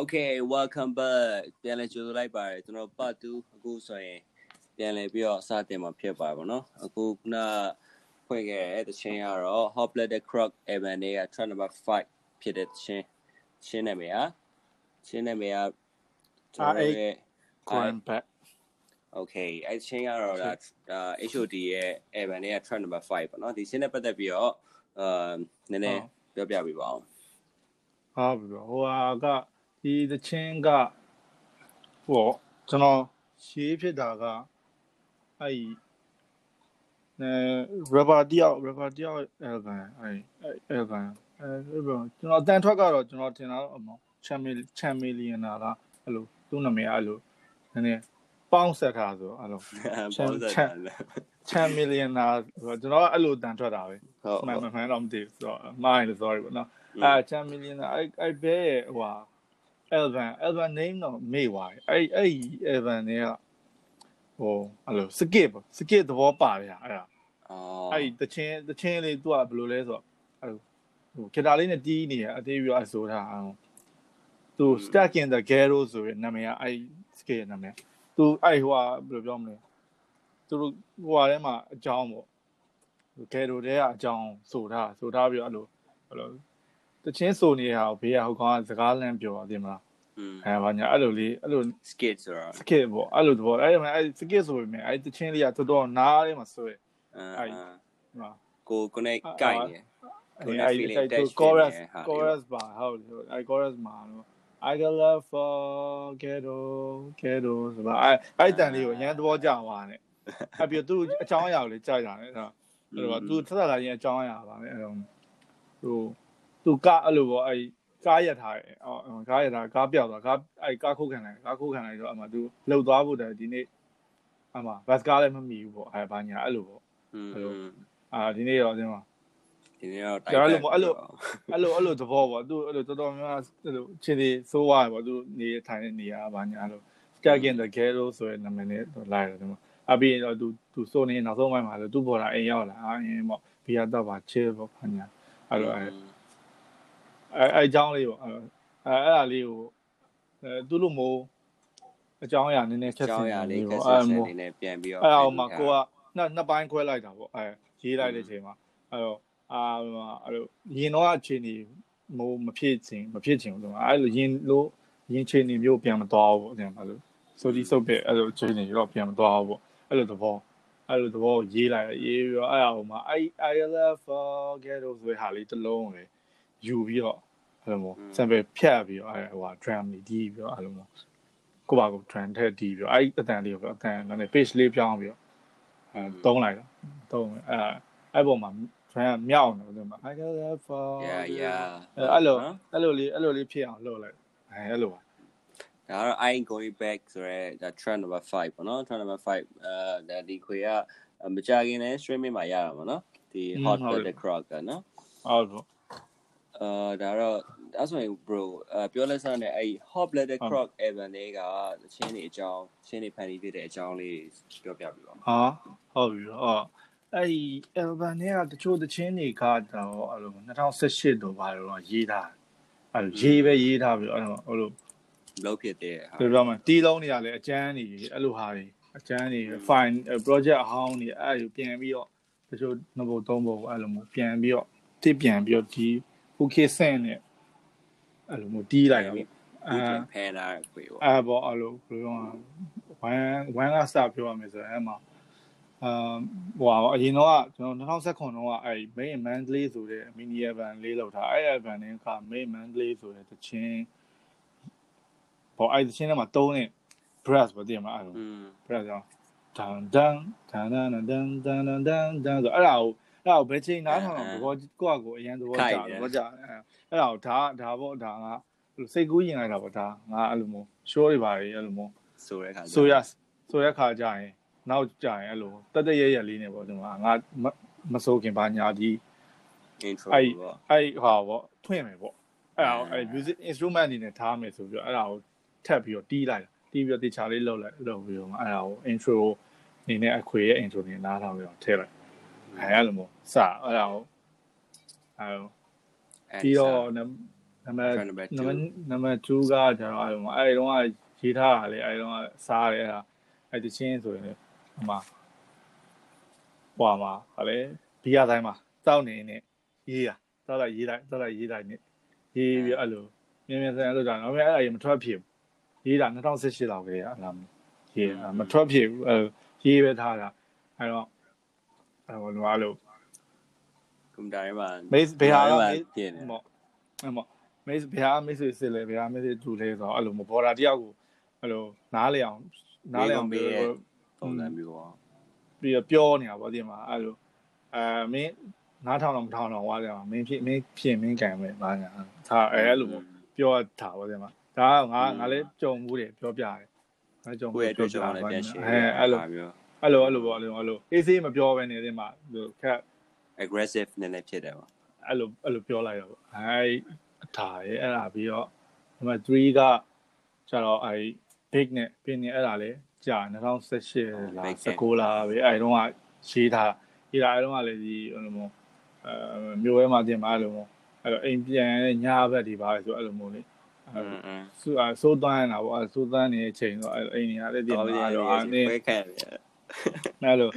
okay welcome back ပြန်လဲကြိုဆိုလိုက်ပါတယ်ကျွန်တော် part 2အခုဆိုရင်ပြန်လဲပြီးတော့စတင်မှာဖြစ်ပါပါတော့အခုခုနဖွင့်ခဲ့တဲ့တခြင်းကတော့ hot blooded croc evan တွေက track number 5 ဖြစ်တဲ့ချင်းချင်းနာမည်ဟာချင်းနာမည်ဟာကျွန်တော်ရဲ့ grand back okay အဲ့ချင်းကတော့ဒါ HOD ရဲ့ Evan ရဲ့ track number 5ပေါ့နော်ဒီချင်းနဲ့ပတ်သက်ပြီးတော့အာနည်းနည်းပြောပြပေးပါအောင်ဟုတ်ပြီဟိုဟာကဒီသချင်းကဟိုကျွန်တော်ရှေးဖြစ်တာကအဲ့အဲ rubber တယောက် rubber တယောက် Evan အဲ့ Evan အဲဘယ်ကျွန်တော်အတန်ထွက်ကတော့ကျွန်တော်ထင်တာတော့အမောချမ်မီချမ်မီလီယံနာကအဲ့လိုသူ့နာမည်အဲ့လိုနည်းနည်းပေါင်းဆက်ထားဆိုအဲ့လို ပေါင်းစပ်တာလဲ ချမ်မီလီယံနာဆိုကျွန်တော်အဲ့လိုတန်ထွက်တာပဲ ဟုတ် မှန် ဟုတ် မှန်တော့မသိဘူးဆိုတော့မိုင်းလို့ sorry ပေါ့နော်အဲချမ်မီလီယံနာအဲ့အဲ့ဘဲဟိုဟာ Elvan Elvan name တော့မေ့သွားတယ်အဲ့အဲ့ Elvan เนี่ยဟိုအဲ့လို skip skip သဘောပါတယ်အဲ့ဒါ အော် အဲ့ဒီတချင်းတချင်းလေးသူကဘယ်လိုလဲဆိုတော့အဲ့လို ဟိုဂီတာလေးနဲ့တီးနေရအသေးပြီးတော့အဆိုထားအောင်သူ stuck in the ghetto ဆိုရယ်နာမည်ကအဲ့ scale နာမည်သူအဲ့ဟိုကဘယ်လိုပြောမလဲသူတို့ဟိုဟာထဲမှာအကြောင်းပေါ့ ghetto ထဲကအကြောင်းဆိုထားဆိုထားပြီးတော့အဲ့လိုဘယ်လိုတချင်းဆိုနေတာကိုဘေးကဟိုကောင်ကစကားလမ်းပြောတယ်မလားอืมအဲဘာညာအဲ့လိုလေးအဲ့လို skit ဆိုတာ skit ပေါ့အဲ့လိုတော့အဲ့မှာအဲ့ skit ဆိုပေမဲ့အဲ့တချင်းလေးကတော်တော်နားလေးမှာဆွဲအာအဲ့ဒီမှာကို connect ကိုင်နေ အဲ့အဲ့အဲ့ chorus chorus ပါဟုတ်တယ်အဲ့ chorus မှာတော့ I got love for ghetto ghetto ဆိုပါအဲ့အဲ့တန်လေးကိုအရင်သဘောကျသွားတယ်အဲ့ပြီးသူအကြောင်းအရာကိုလေကြိုက်တာလေအဲ့တော့အဲ့တော့သူဆက်ဆက်လာရင်အကြောင်းအရာပါပဲအဲ့တော့သူသူကအဲ့လိုပေါ့အဲ့ကားရထားတယ်အော်ကားရထားကားပြောက်သွားကားအဲ့ကားခုတ်ခံလိုက်ကားခုတ်ခံလိုက်တော့အမှသူလှုပ်သွားဖို့တည်းဒီနေ့အမှဘတ်ကားလည်းမမီဘူးပေါ့အဲ့ဘာညာအဲ့လိုပေါ့อืมအာဒီနေ့တော့ဒီမှာ ဒီနေ့တော့ကျွန်တော်တို့အဲ့လိုအဲ့လိုအဲ့လိုသဘောပေါ့သူအဲ့လိုတော်တော်များများအဲ့လိုခြေသေးဆိုးသွားတယ်ပေါ့သူနေထိုင်နေနေရပါညာလို့ Stuck in the Ghetto ဆိုတဲ့နာမည်နဲ့လိုက်တယ်ဒီမှာအပြီးတော့သူသူစိုးနေနောက်ဆုံးပိုင်းမှာလည်းသူ့ပေါ်လာအိမ်ရောက်လာအရင်ပေါ့ဘီယာတော့ပါချေပေါ့ခညာအဲ့လိုအဲ့အဲအဲအကြောင်းလေးပေါ့အဲအဲအဲ့ဒါလေးကိုအဲသူ့လိုမျိုးအကြောင်းအရာနည်းနည်းဖြတ်စကျောင်င်းရလေးကပေါ့ဆက်အဲ့ဆက်မို့နေနဲ့ပြန်ပြီးတော့အဲ့အောင်မှာကိုကနှစ်နှစ်ပိုင်းခွဲလိုက်တာပေါ့အဲရေးလိုက်တဲ့ချိန်မှာအဲ့တော့ အာအဲ့လိုရင်တော့အခြေအနေမို့မဖြစ်ချင်မဖြစ်ချင်ဘူးဆိုတော့အဲ့လိုရင်လို့ရင်ချိန်နေမျိုးပြန်မသွားဘူးပေါ့အဲ့လိုဆိုဒီစုပ်တဲ့အဲ့လိုအခြေအနေတော့ပြန်မသွားဘူးပေါ့အဲ့လိုသဘောအဲ့လိုသဘောရေးလိုက်ရေးပြီးတော့အဲ့အောင်မှာ I I love forget ဆိုတဲ့ဟာလေးတစ်လုံးလေယူပြီးတော့အဲ့လိုမျိုး sample ဖြတ်ပြီးတော့အဲ့ဟို drum လေးဒီပြီးတော့အဲ့လိုမျိုးကိုပါကို drum ထည့်ဒီပြီးတော့အဲ့အတန်လေးကိုအတန်နည်းနည်း page လေးပြောင်းပြီးတော့အဲတုံးလိုက်တော့တုံးအဲအဲ့ပုံမှာ trend ကမြောက်နေတယ်မှာ I got that for yeah yeah အဲ့လိုအဲ့လိုလေးအဲ့လိုလေးဖြစ်အောင်လုပ်လိုက်အဲအဲ့လိုပါဒါကတော့ I ain't going back ဆိုရဲဒါ trend number 5ပေါ့နော် trend number 5အဲဒါဒီခွေကမကြခင်လဲ streaming မှာရတာပေါ့နော်ဒီ hot the crock ကနော်ဟုတ်တော့အာဒါတော့အဲ့ဆိုရင် bro အပြောလက်စနဲ့အဲ့ hot blooded croc evan တွေကသချင်းတွေအကြောင်းချင်းတွေဖန်တီးပြတဲ့အကြောင်းလေးပြောပြပြပါဦးဟာဟုတ်ပြီတော့ အဲ့ဒီ album เนี่ยတချို့တချင်းတွေကတော့အဲ့လို2018တော့ဘာလို့ရေးထားအဲ့လိုရေးပဲရေးထားပြီးအဲ့လိုအဲ့လို လောက်ဖြစ်တဲ့ဟာ ပြောပြမှာတီးလုံးတွေကလည်းအကျန်းနေအဲ့လိုဟာတွေအကျန်းနေ fine project အဟောင်းတွေအဲ့လိုပြန်ပြီးတော့တချို့နှစ်ပုတ်သုံးပုတ်အဲ့လိုမျိုးပြန်ပြီးတော့တစ်ပြန်ပြီးတော့ဒီ okay ဆင့်နဲ့အဲ့လိုမျိုးတီးလိုက်တော့ ဒီ အာ ပြန်ဖန်တာခွေပေါ့ အဲ့ပေါ့အဲ့လိုဘယ်လိုလဲဝမ်ဝမ်ကစပြောရမယ်ဆိုရင်အဲ့မှာ အာဟိုအရင်တော့ကျွန်တော်2019တော့အဲ့ main monthly ဆိုတဲ့ mini event လေးလောက်ထားအဲ့ event နဲ့က main monthly ဆိုတဲ့တချင်းပေါ့အဲ့တချင်းထဲမှာတုံးတဲ့ brass ပေါ့တည်မှာအဲ့လိုอืม brass ကြောင့်တန်တန်တန်တန်တန်တန်တန်တန်တန်ဆိုအဲ့ဒါကိုအဲ့ဒါကိုဘယ်ချိန်နားထောင်တော့ဘောကိုယ့်အကိုအရင်သဘောကျတယ်ဘောကျအဲ့ဒါကိုဒါဒါပေါ့ဒါကစိတ်ကူးရင်လိုက်တာပေါ့ဒါငါအဲ့လိုမျိုး show တွေပါလေအဲ့လိုမျိုးဆိုရဲခါဆိုရဆိုရခါကြရင် နောက်ကြရင်အဲ့လိုတက်တက်ရရလေးနေပေါ့ဒီမှာငါမစိုးခင်ပါညာဒီ intro အဲ့ပေါ့အဲ့ဟာပေါ့ထွင့်မယ်ပေါ့အဲ့ဒါအဲ့ music instrument အနေနဲ့ထားမယ်ဆိုပြီးတော့အဲ့ဒါကိုထပ်ပြီးတော့တီးလိုက်တီးပြီးတော့တေချာလေးလှုပ်လိုက်လှုပ်ပြီးတော့အဲ့ဒါကို intro အနေနဲ့အခွေရဲ့ intro နေနားထောင်ပြီးတော့ထည့်လိုက်အဲ့အဲ့လိုမျိုးစအဲ့ဒါကိုအဲ့ပြီးတော့နံနံပါတ်နံပါတ်နံပါတ်2ကကျတော့အဲ့လိုအဲ့ဒီတော့ရေးထားတာလေအဲ့ဒီတော့စားတယ်အဲ့ဒါအဲ့တချင်းဆိုရင် ဟိုမှာဟွာမှာဗာလေဘီယာတိုင်းမှာတောက်နေနေရေးတာတောက်လိုက်ရေးလိုက်တောက်လိုက်ရေးလိုက်နေရေးပြီးအဲ့လိုမြင်မြင်ဆန်လို့ကြာတော့အဲ့အဲ့မထွက်ဖြစ်ဘူးရေးတာ2018လောက်ကလေးအဲ့လားရေးမထွက်ဖြစ်ဘူးအဲ့ရေးပဲထားတာအဲ့တော့အဲ့ဟိုလိုအဲ့လိုကွန်ပျူတာထဲမှာမေးဘယ်ဟာတော့မေးပြင်နေမော့အဲ့မော့မေးဘယ်ဟာမေးစစ်စစ်လဲဘယ်ဟာမေးစစ်တူလဲဆိုတော့အဲ့လိုမဘော်ဒါတယောက်ကိုအဲ့လိုနားလေအောင်နားလေအောင်ပြီးတော့ ပုံစံမျိုးပေါ့ပြီးတော့ပြောနေတာပေါ့ဒီမှာအဲ့လိုအဲမင်းနားထောင်တော့မထောင်တော့ဝါကြမှာမင်းဖြစ်မင်းဖြစ်မင်းကံပဲဘာညာဒါအဲ့လိုပေါ့ပြောတာပေါ့ဒီမှာဒါကငါငါလည်းကြုံမှုတယ်ပြောပြတယ်ငါကြုံမှုကိုယ့်ရဲ့အတွက်ကြောင့်လည်းပြန်ရှင်းအဲအဲ့လိုမျိုးအဲ့လိုအဲ့လိုပေါ့အဲ့လိုအဲ့လိုအေးဆေးမပြောဘဲနေဒီမှာခက် aggressive နည်းနည်းဖြစ်တယ်ပေါ့အဲ့လိုအဲ့လိုပြောလိုက်တော့အဲအထာရဲ့အဲ့ဒါပြီးတော့နံပါတ်3ကကျတော့အဲ big နဲ့ pin နဲ့အဲ့ဒါလေ ကြာ2018လား19လားပဲအဲဒီတော့ကရေးထားရေးထားအဲဒီတော့ကလည်းဒီဟိုလိုမျိုးအဲမြို့ထဲမှာတင်ပါလို့အဲ့တော့အိမ်ပြန်ညဘက်ဒီပါဆိုအဲ့လိုမျိုးလေဆူအဆိုးသွမ်းနေတာပေါ့အဆိုးသွမ်းနေတဲ့အချိန်တော့အဲ့အိမ်နေရတဲ့တင်ပါတော့အားနေအဲ့လို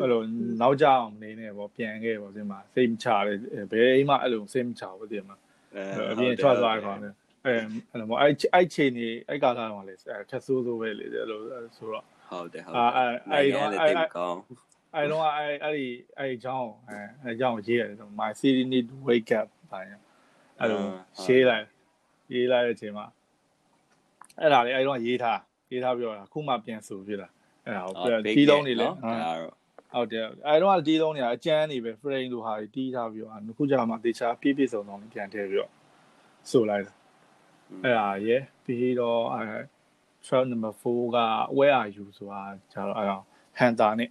အဲ့လိုနောက်ကြအောင်နေနေပေါ့ပြန်ခဲ့ပေါ့ဒီမှာစိတ်မချတယ်ဘယ်အိမ်မှအဲ့လိုစိတ်မချဘူးဒီမှာအပြင်ထွက်သွားတယ်ခေါင်း အဲအဲ့လိုအဲ့အဲ့ချိန်နေအဲ့ကာလာတော့လေထက်ဆိုးဆိုးပဲလေအဲ့လိုဆိုတော့ဟုတ်တယ်ဟုတ်အာအဲ့အဲ့တော့အဲ့အဲ့အဲ့ကောင်းအဲ့တော့အဲ့အဲ့ဒီအဲ့အကြောင်းအဲအဲ့အကြောင်းရေးရတယ်ဆို my city need to wake up ဘာညာအဲ့လိုရှင်းလိုက်ရေးလိုက်တဲ့အချိန်မှာအဲ့ဒါလေအဲ့တော့ရေးထားရေးထားပြီးတော့ခုမှပြန်ဆိုပြတာအဲ့ဒါကိုတီးလုံးနေလေဒါတော့ဟုတ်တယ်အဲ့တော့တီးလုံးနေအကျန်းနေပဲ frame လိုဟာတီးထားပြီးတော့အခုကြာမှတေချာပြည့်ပြည့်စုံစုံပြန်ထည့်ပြီးတော့ဆိုလိုက်တာ အဲ့ဒါရယ်ပြီးတော့အဲ trail number 4က where are you ဆိုတာကျတော့အဲ့တော့ hunter နဲ့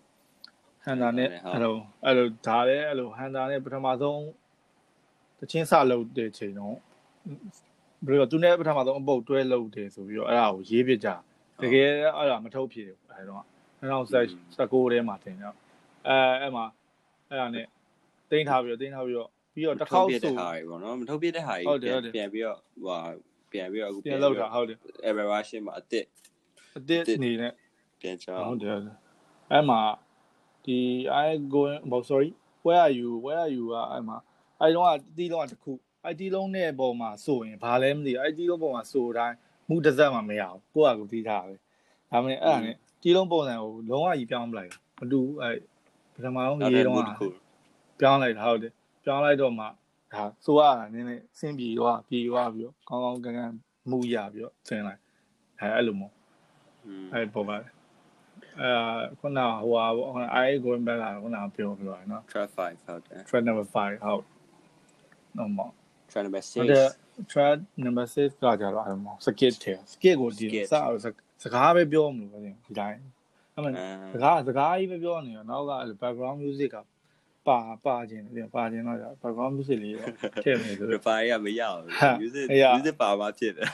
hunter နဲ့အဲ့လိုအဲ့လိုဒါလည်းအဲ့လို hunter နဲ့ပထမဆုံးတချင်းစလုပ်တဲ့ချိန်တော့ဘယ်လိုသူနဲ့ပထမဆုံးအပုတ်တွဲလုပ်တယ်ဆိုပြီးတော့အဲ့ဒါကိုရေးပြကြတကယ်အဲ့ဒါမထုတ်ဖြစ်ဘူးအဲတော့2019ထဲမှာတင်တော့အဲအဲ့မှာအဲ့ဒါနဲ့တင်ထားပြီးတော့တင်ထားပြီးတော့ပြီးတော့တစ်ခေါက်ပြတဲ့ဆိုဟာတွေပေါ့နော်မထုတ်ပြတဲ့ဟာတွေဟုတ်တယ်ဟုတ်တယ်ပြန်ပြီးတော့ဟို ပြန်ပြီးတော့အခုပြန်လောက်တာဟုတ်တယ် evaluation မှာအစ်စ်အစ်စ်နေနဲ့ပြန်ချောဟုတ်တယ်ဟုတ်တယ်အဲ့မှာဒီ I going oh sorry where are you where are you ကအဲ့မှာအဲ့တော့ကတီးလုံးကတစ်ခုအဲ့တီးလုံးနဲ့ပုံမှာဆိုရင်ဘာလဲမသိဘူးအဲ့တီးလုံးပုံမှာဆိုတိုင်းမူတစ်စက်မှမရအောင်ကိုယ့်အကူတီးထားပဲဒါမှမဟုတ်အဲ့ဒါနဲ့တီးလုံးပုံစံကိုလုံးဝကြီးပြောင်းမလိုက်ဘူးမတူဘူးအဲ့ပထမဆုံးနောက်ရေးတဲ့တော့မှုတစ်ခုပြောင်းလိုက်တာဟုတ်တယ်ပြောင်းလိုက်တော့မှ ဒါဆိုရတာနည်းနည်းဆင်းပြေသွားပြေသွားပြီးတော့ကောင်းကောင်းကန်ကန်မူရပြီးတော့ဆင်းလိုက်အဲအဲ့လိုမျိုးอืมအဲ့ပေါ်ပါတယ်အဲခုနဟိုဟာပေါ့ I going back လာခုနပြောပြောရနော် track 5ဟုတ်တယ် thread number 5ဟုတ်နော်မ track number ဟုတ်တယ်6 thread number 6ကကြတော့အဲ့မှာ skit ထဲ skit ကိုဒီ skit စစကားပဲပြောမလို့ပဲဒီတိုင်းအဲ့မှာအာစကားစကားကြီးပဲပြောနေရောနောက်ကအဲ့လို background music က ပါပါခြင်းတယ်ပါခြင်းတော့ background music လေးတော့ထည့်မယ်ဆိုရတော့ပါရမရဘူးဟာ music အေးရ music ပါမှဖြစ်တယ်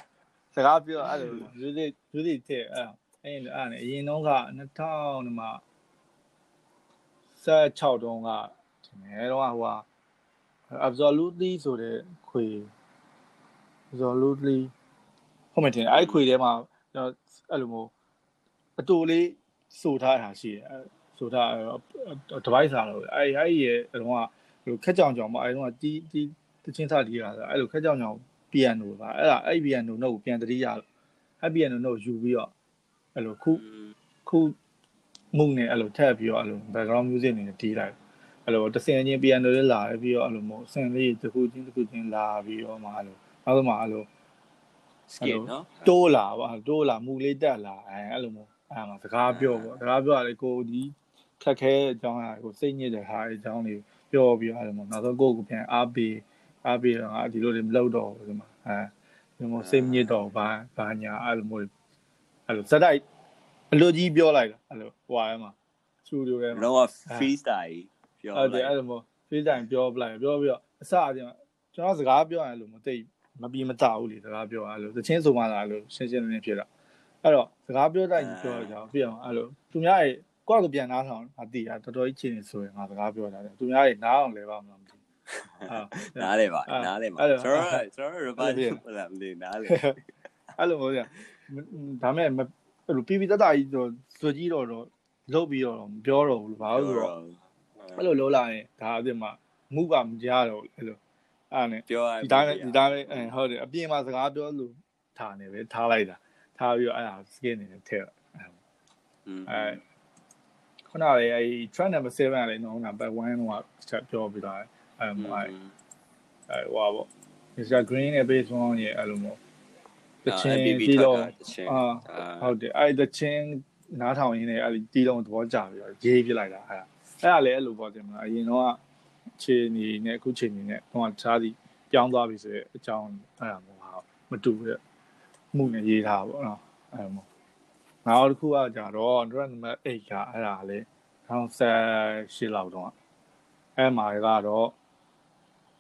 စကားပြောအဲ့လို music music ထည့်အဲ့အဲ့အဲ့နဲ့အရင်တော့က2000ဒီမှာ16တုန်းကဒီမဲ့တော့ဟိုဟာ absolutely ဆိုတဲ့ခွေ absolutely ဟုတ်မယ်တင်အဲ့ခွေထဲမှာကျွန်တော်အဲ့လိုမျိုးအတူလေးဆိုထားတာရှိတယ်အဲ့ ဆိုထားအဲ့ device လာတော့အဲ့အဲ့ရဲ့အတော့ကဟိုခက်ကြောင်ကြောင်မအဲ့တော့တီးတီးတချင်းစားတီးရတာအဲ့လိုခက်ကြောင်ကြောင် piano ပါအဲ့ဒါအဲ့ piano နှုတ်ကိုပြန်တတိရလို့အဲ့ piano နှုတ်ယူပြီးတော့အဲ့လိုခုခုမှုနဲ့အဲ့လိုထည့်ပြီးတော့အဲ့လို background music နေနဲ့တီးလိုက်အဲ့လိုတစ်စင်ချင်း piano လေးလာပြီးတော့အဲ့လိုမျိုးစင်လေးတစ်ခုချင်းတစ်ခုချင်းလာပြီးတော့မှအဲ့လိုနောက်ဆုံးမှအဲ့လို skit နော်တိုးလာပါတိုးလာမူလေးတက်လာအဲအဲ့လိုမျိုးအဲ့မှာစကားပြောပေါ့စကားပြောရလေကိုဒီ ခက်ခဲအကြောင်းအရာကိုစိတ်ညစ်တဲ့ဟာအကြောင်းလေးပြောပြီးအဲ့လိုမျိုးနောက်ဆုံးကိုယ့်ကိုပြန်အားပေးအားပေးတော့ငါဒီလိုတွေမလုပ်တော့ဘူးဒီမှာအဲဒီလိုမျိုးစိတ်ညစ်တော့ဘာဘာညာအဲ့လိုမျိုးအဲ့လိုစက်တိုက်အလိုကြီးပြောလိုက်တာအဲ့လိုဟွာထဲမှာစတူဒီယိုထဲမှာတော့ freestyle ပြောဟုတ်တယ်လိုက်အဲ့လိုမျိုး face time ပြောပလိုက်ပြောပြီးတော့အစအချင်းကျွန်တော်စကားပြောရင်လို့မသိမပြီးမတဘူးလေစကားပြောအဲ့လိုသချင်းဆိုမှလာလို့ရှင်းရှင်းလင်းလင်းဖြစ်တာအဲ့တော့စကားပြောတိုင်းပြောကြအောင်ပြအောင်အဲ့လိုသူများရဲ့ ကိုယ့်ကိုပြန်နားထောင်ငါသိတာတော်တော်ကြီးချင်းနေဆိုရင်ငါစကားပြောတာလေသူများရဲ့နားအောင်လဲပါမလားမသိဘူးအာနားလေပါအဲ့နားလေပါအဲ့လိုကျွန်တော်ကျွန်တော် reply အဲ့လိုဟုတ်လားမသိဘူးနားလေအဲ့လိုမျိုးကြာဒါမဲ့မအဲ့လိုပြီးပြီးတတ်တာကြီးတော့စွကြီးတော့တော့လုတ်ပြီးတော့မပြောတော့ဘူးလို့ဘာလို့ဆိုတော့အဲ့လိုလုံးလာရင်ဒါအစ်စ်မှာမှုကမကြတော့ဘူးအဲ့လိုအဲ့ဒါနဲ့ပြောရဒီတိုင်းပဲဒီတိုင်းပဲအဲဟုတ်တယ်အပြင်မှာစကားပြောလို့ထားနေပဲထားလိုက်တာထားပြီးတော့အဲ့ဒါ skin နေနဲ့ထည့်အဲอืมအဲ ခုနကလေအဲ trend number 7ကလည်းနော်နံပါတ်1တော့ချက်ပြောပြီးတော့အဲဟိုအဲအဲဟိုပါပေါ့ Mr Green နဲ့ base one ရဲ့အဲ့လိုမျိုးတချင်းပြီးတော့အာဟုတ်တယ်အဲ့တချင်းနားထောင်ရင်းနဲ့အဲ့ဒီတီးလုံးသဘောကျပြီးတော့ရေးပြလိုက်တာအဲ့ဒါအဲ့ဒါလည်းအဲ့လိုပေါ့တင်မလားအရင်တော့ခြေနေနဲ့အခုခြေနေနဲ့တော့တခြားစီပြောင်းသွားပြီဆိုတဲ့အကြောင်းအဲ့ဒါမျိုးဟာမတူတဲ့မှုနဲ့ရေးထားပါတော့အဲ့လိုမျိုး နောက်တစ်ခုကကြတော့ drug number 8ကအဲ့ဒါလေ2018လောက်တော့အဲ့မှာကတော့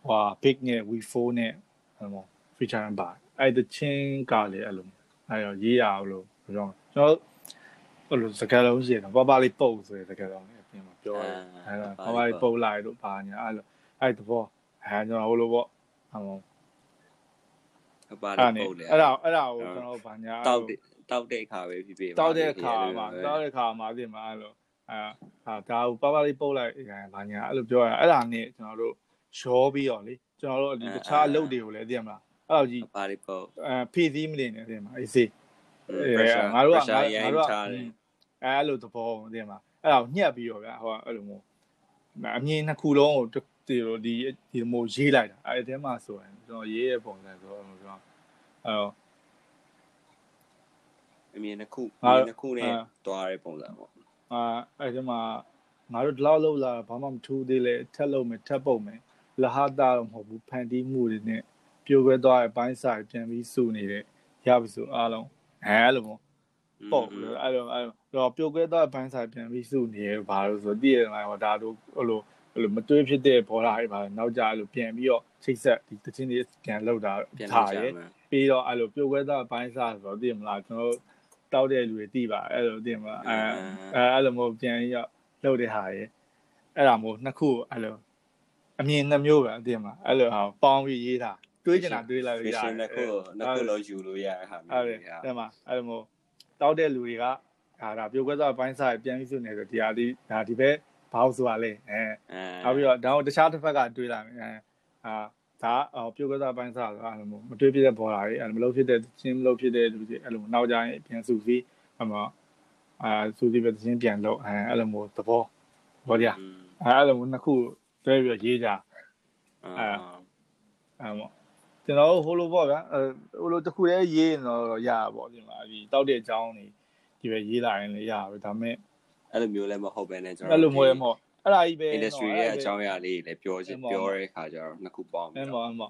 ဟို big နဲ့ V4 နဲ့အဲ့လို feature ပါအဲ့တချင်းကလည်းအဲ့လိုအဲ့တော့ရေးရအောင်လို့ပြောကျွန်တော်အဲ့လိုစကားလုံးရှိတယ်ပပလေးပုတ်ဆိုတဲ့စကားလုံးလေးအပြင်မှာပြောတယ်အဲ့တော့ပပလေးပုတ်လိုက်လို့ပါညာအဲ့လိုအဲ့တဘောအဲ့ကျွန်တော်ဟိုလိုပေါ့အဲ့လိုဟုတ်ပါအဲ့လေဒါနဲ့ပုတ်လေအဲ့ဒါအဲ့ဒါကိုကျွန်တော်ဗာညာတောက် တဲ့တောက်တဲ့အခါပဲဖြစ်ဖြစ်တောက်တဲ့အခါမှာတောက်တဲ့အခါမှာပြင်မှာအဲ့လိုအာဟာဒါကိုပပလေးပုတ်လိုက်ဗာညာအဲ့လိုပြောရအဲ့ဒါနဲ့ကျွန်တော်တို့ရောပြီးတော့လေကျွန်တော်တို့ဒီတခြားအလုပ်တွေကိုလည်းသိရမလားအဲ့လိုကြီးပါလေပုတ်အဲဖြည့်စည်းမနေနဲ့သိရမလားအေးစေး pressure ငါတို့ကငါ pressure ရိုငါင်းတို့ကချတယ်အဲအဲ့လိုသဘောသိရမလားအဲ့ဒါကိုညှက်ပြီးတော့ဗျာဟိုအဲ့လိုမျိုးအမြင်နှစ်ခုလုံးကိုဒီလိုဒီဒီလိုမျိုးရေးလိုက်တာအဲ့ဒီထဲမှာဆိုရင်ကျွန်တော်ရေးရပုံစံဆိုတော့ကျွန်တော်အဲ့တော့ အမြင်တစ်ခုငါအမြင်တစ်ခုနဲ့အာတွားတဲ့ပုံစံပေါ့အာအဲ့ဒီမှာငါတို့ဒီလောက်လောက်လာဘာမှမထူးသေးလေထက်လို့မယ်ထက်ပုတ်မယ်လဟတာတော့မဟုတ်ဘူးဖန်တီးမှုတွေနဲ့ပြိုကွဲသွားတဲ့ဘိုင်းစာပြန်ပြီးစုနေတဲ့ရပြီဆိုအားလုံးအဲအဲ့လိုမျိုးပေါ့လို့အဲ့လိုအဲ့တော့ပျော်ကွဲသွားတဲ့ဘိုင်းဆိုင်ပြန်ပြီးစုနေရဘာလို့ဆိုတော့တည့်ရလိုက်ဟောဒါတို့ဟိုလိုဟိုလိုမတွေးဖြစ်တဲ့ဘောလာတွေပါနောက်ကြအဲ့လိုပြန်ပြီးတော့ချိတ်ဆက်ဒီတချင်းတွေပြန်လောက်တာပြန်ထားလာကြရဲမယ်ပြီးတော့အဲ့လိုပျော်ကွဲသွားတဲ့ဘိုင်းစားဆိုတော့တည့်မလားကျွန်တော် တောက်တဲ့လူတွေတိပါအဲ့လိုတင်ပါအဲအဲအဲ့လိုမျိုးပြန်ရောက်လုပ်တဲ့ဟာရေအဲ့ဒါမျိုးနှစ်ခုအဲ့လိုအမြင်နှမျိုးပဲတင်ပါအဲ့လိုဟာပေါင်းပြီးရေးတာတွေးချင်တာတွေးလိုက်ရ vision နှစ်ခုနှစ်ခုလုံးယူလို့ရတဲ့ဟာဟုတ်တယ်တင်ပါအဲ့လိုမျိုးတောက်တဲ့လူတွေကဒါဒါပြုတ်ကွက်စားပိုင်းစားပြန်ပြီးစုနေဆိုဒီဟာဒီဒါဒီဘက်ဘာလို့ဆိုတာလဲအဲအဲနောက်ပြီးတော့ဒါကိုတခြားတစ်ဖက်ကတွေးလိုက်မယ်အဲအာ ဒါအော်ပြုတ်ကစားပိုင်းစားဆိုတာအဲ့လိုမျိုးမတွေးပြတဲ့ပေါ်လာတွေအဲ့လိုမလုပ်ဖြစ်တဲ့ချင်းမလုပ်ဖြစ်တဲ့လူတွေအဲ့လိုနောက်ကြရင်ပြန်စုစည်းအမအာစုစည်းပဲချင်းပြန်လုပ်အဲအဲ့လိုမျိုးသဘောဘောကြအဲအဲ့လိုမျိုးနှစ်ခုတွဲပြီးရေးကြအဲမောကျွန်တော်ဟိုလိုပေါ့ဗျာအဲဟိုလိုတစ်ခုတည်းရေးရင်တော့ရတာပေါ့ဒီမှာဒီတောက်တဲ့အကြောင်းတွေဒီပဲရေးလာရင်လည်းရပါပဲဒါပေမဲ့အဲ့လိုမျိုးလည်းမဟုတ်ပဲねကျွန်တော်အဲ့လိုမျိုးလည်းမဟုတ် အဲ့ဒါကြီးပဲ industry ရဲ့အကြောင်းအရာလေးတွေလည်းပြောချင်ပြောတဲ့ခါကျတော့နှစ်ခုပေါင်းအဲပြီးမောတော့အဲမော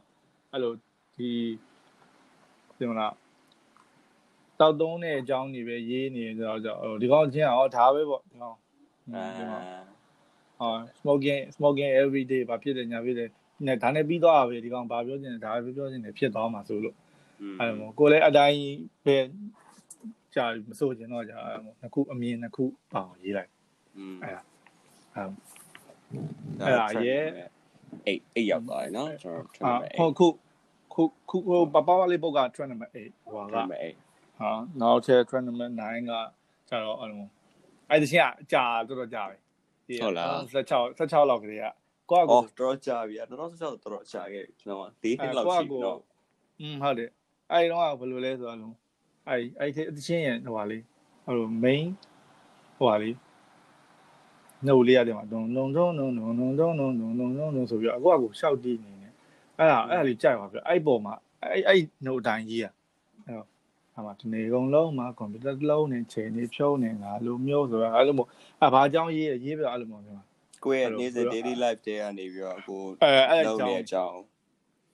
အဲ့လိုဒီဒီမလားတောက်သုံးတဲ့အကြောင်းတွေပဲရေးနေကြတော့ကြောင့်ဒီကောင်ချင်းအောင်ဒါပဲပေါ့ဒီကောင်အဲဒီကောင်ဟာ smoking smoking every day ဘာဖြစ်တယ်ညာဖြစ်တယ်နဲ့ဒါနဲ့ပြီးသွားတာပဲဒီကောင်ဘာပြောချင်လဲဒါပဲပြောချင်တယ်ဖြစ်သွားမှာဆိုလို့အဲ့လိုကိုလည်းအတိုင်းပဲကြာမစိုးချင်တော့ကြာအဲ့လိုနှစ်ခုအမြင်နှစ်ခုပေါအောင်ရေးလိုက်อืม အဲ့ဒါရဲ့အိတ်အိတ်ရောက်သွားတယ်နော်ကျွန်တော်ထရနံပါတ်8ဟုတ်ခုခုခုပပဝလေးပုတ်ကထရနံပါတ်8ဟိုကထရနံပါတ်8ဟာနောက်ထပ်ထရနံပါတ်9ကကျတော့အဲ့လိုအဲ့ဒီချင်းကကြာတော်တော်ကြာပဲဟုတ်လား16 16လောက်ကလေးကကိုယ့်ကိုတော်တော်ကြာပြီအဲ့တော့16တော်တော်ကြာခဲ့ပြီကျွန်တော်က၄နှစ်လောက်ရှိတော့อืมဟုတ်တယ်အဲ့ဒီတော့ကဘယ်လိုလဲဆိုတော့အဲ့အဲ့ဒီအချင်းရဲ့ဟိုပါလေးဟို main ဟိုပါလေး နှုတ်လေးရတယ်မှာဒုံဒုံဒုံဒုံဒုံဒုံဒုံဒုံဒုံဒုံဒုံဒုံဆိုပြီးတော့အကွာကိုရှောက်တီးနေနေအဲ့ဒါအဲ့ဒါလေးကြိုက်ပါဗျအဲ့ပေါ်မှာအဲ့အဲ့နှုတ်တိုင်းကြီးอ่ะအဲ့တော့အမှဒီနေကုန်လုံးမှာကွန်ပျူတာတစ်လုံးနဲ့ချိန်နေဖြုံးနေငါလိုမျိုးဆိုတော့အဲ့လိုမျိုးအဲ့ဘာအကြောင်းရေးရေးပြအဲ့လိုမျိုးပြောကိုယ့်ရဲ့နေ့စဉ် daily life တွေကနေပြီးတော့ကိုအဲအဲ့လုပ်အကြောနေင်းအကြောင်း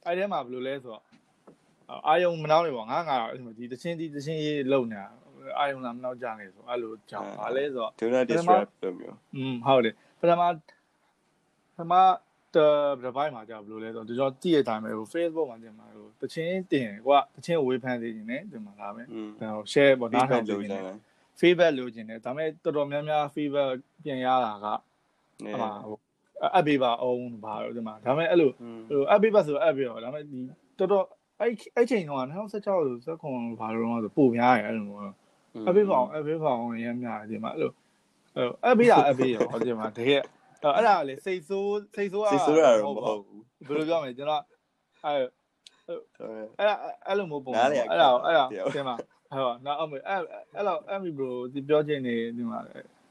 အဲ့ထဲမှာဘယ်လိုလဲဆိုတော့အာယုံမနှောင်းနေပေါ့ငါငါဒီတချင်းဒီတချင်းရေးလုံနေတာ အာယုံလာမနောက်ကြနေဆိုအဲ့လိုကြောင်ပါလဲဆိုတော့ do not disrupt လို့မျိုးอืมဟုတ်တယ်ပထမပထမတဘိုင်းမှာကြာဘယ်လိုလဲဆိုတော့ကျွန်တော်ကြည့်ရတဲ့အချိန်မှာ Facebook မှာတင်မှာဟိုတချင်းတင်ကွာတချင်းဝေဖန်နေနေတင်မှာဒါပဲကျွန်တော် share ပေါ့နားထောင်နေတယ် feedback လိုချင်တယ်ဒါပေမဲ့တော်တော်များများ feedback ပြန်ရတာကဟိုအပ်ပေးပါအောင်ပါတော့ဒီမှာဒါပေမဲ့အဲ့လိုဟိုအပ်ပေးပါဆိုအပ်ပေးတော့ဒါပေမဲ့ဒီတော်တော်အဲ့အဲ့ချိန်တော့2016ဆို19ဘာလို့တော့ဆိုပုံများရအဲ့လို အပ်ပေးပါအောင်အပ်ပေးပါအောင်ရမ်းများတယ်ဒီမှာအဲ့လိုအဲ့အပ်ပေးတာအပ်ပေးရောဒီမှာတကယ်အဲ့ဒါလေစိတ်ဆိုးစိတ်ဆိုးစိတ်ဆိုးတာတော့မဟုတ်ဘူးဘယ်လိုပြောမလဲကျွန်တော်အဲ့အဲ့အဲ့လိုမျိုးပုံနားလေအဲ့ဒါအဲ့ဒါတရားတင်ပါဟောနောက်အမေအဲ့အဲ့လောက်အမီဘရိုဒီပြောချင်နေဒီမှာ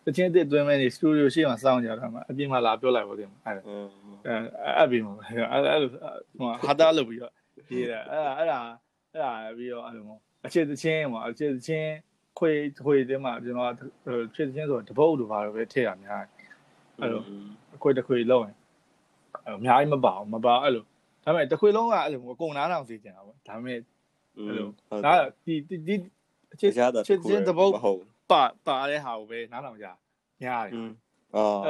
တချင်းတစ်တွင်းမဲ့နေစတူဒီယိုရှိမှစောင့်ကြတာမှာအပြင်မှာလာပြောလိုက်ပါတင်အဲ့อืมအဲအဲ့ပြီးမှာအဲ့အဲ့လိုဟိုဟာတာလုပ်ပြီးတော့ရေးတယ်အဲ့ဒါအဲ့ဒါအဲ့ဒါပြီးတော့အဲ့လိုမျိုးအခြေတချင်းမှာအခြေတချင်း ခွေခွေတင်းမှာကျွန်တော်ဖြစ်ချင်းဆိုတပုတ်လိုပါတော့ပဲထည့်ရများအဲ့လိုအခွေတစ်ခွေလောက်ရင်အများကြီးမပါဘူးမပါအဲ့လိုဒါပေမဲ့တစ်ခွေလုံးကအဲ့လိုအကုန်နားတောင်စီကျင်တာပေါ့ဒါပေမဲ့အဲ့လိုဒါဒီဒီအခြေချက်ချင်းတပုတ်ပါပါတဲ့ဟာကိုပဲနားတောင်ကြညားတယ်အော်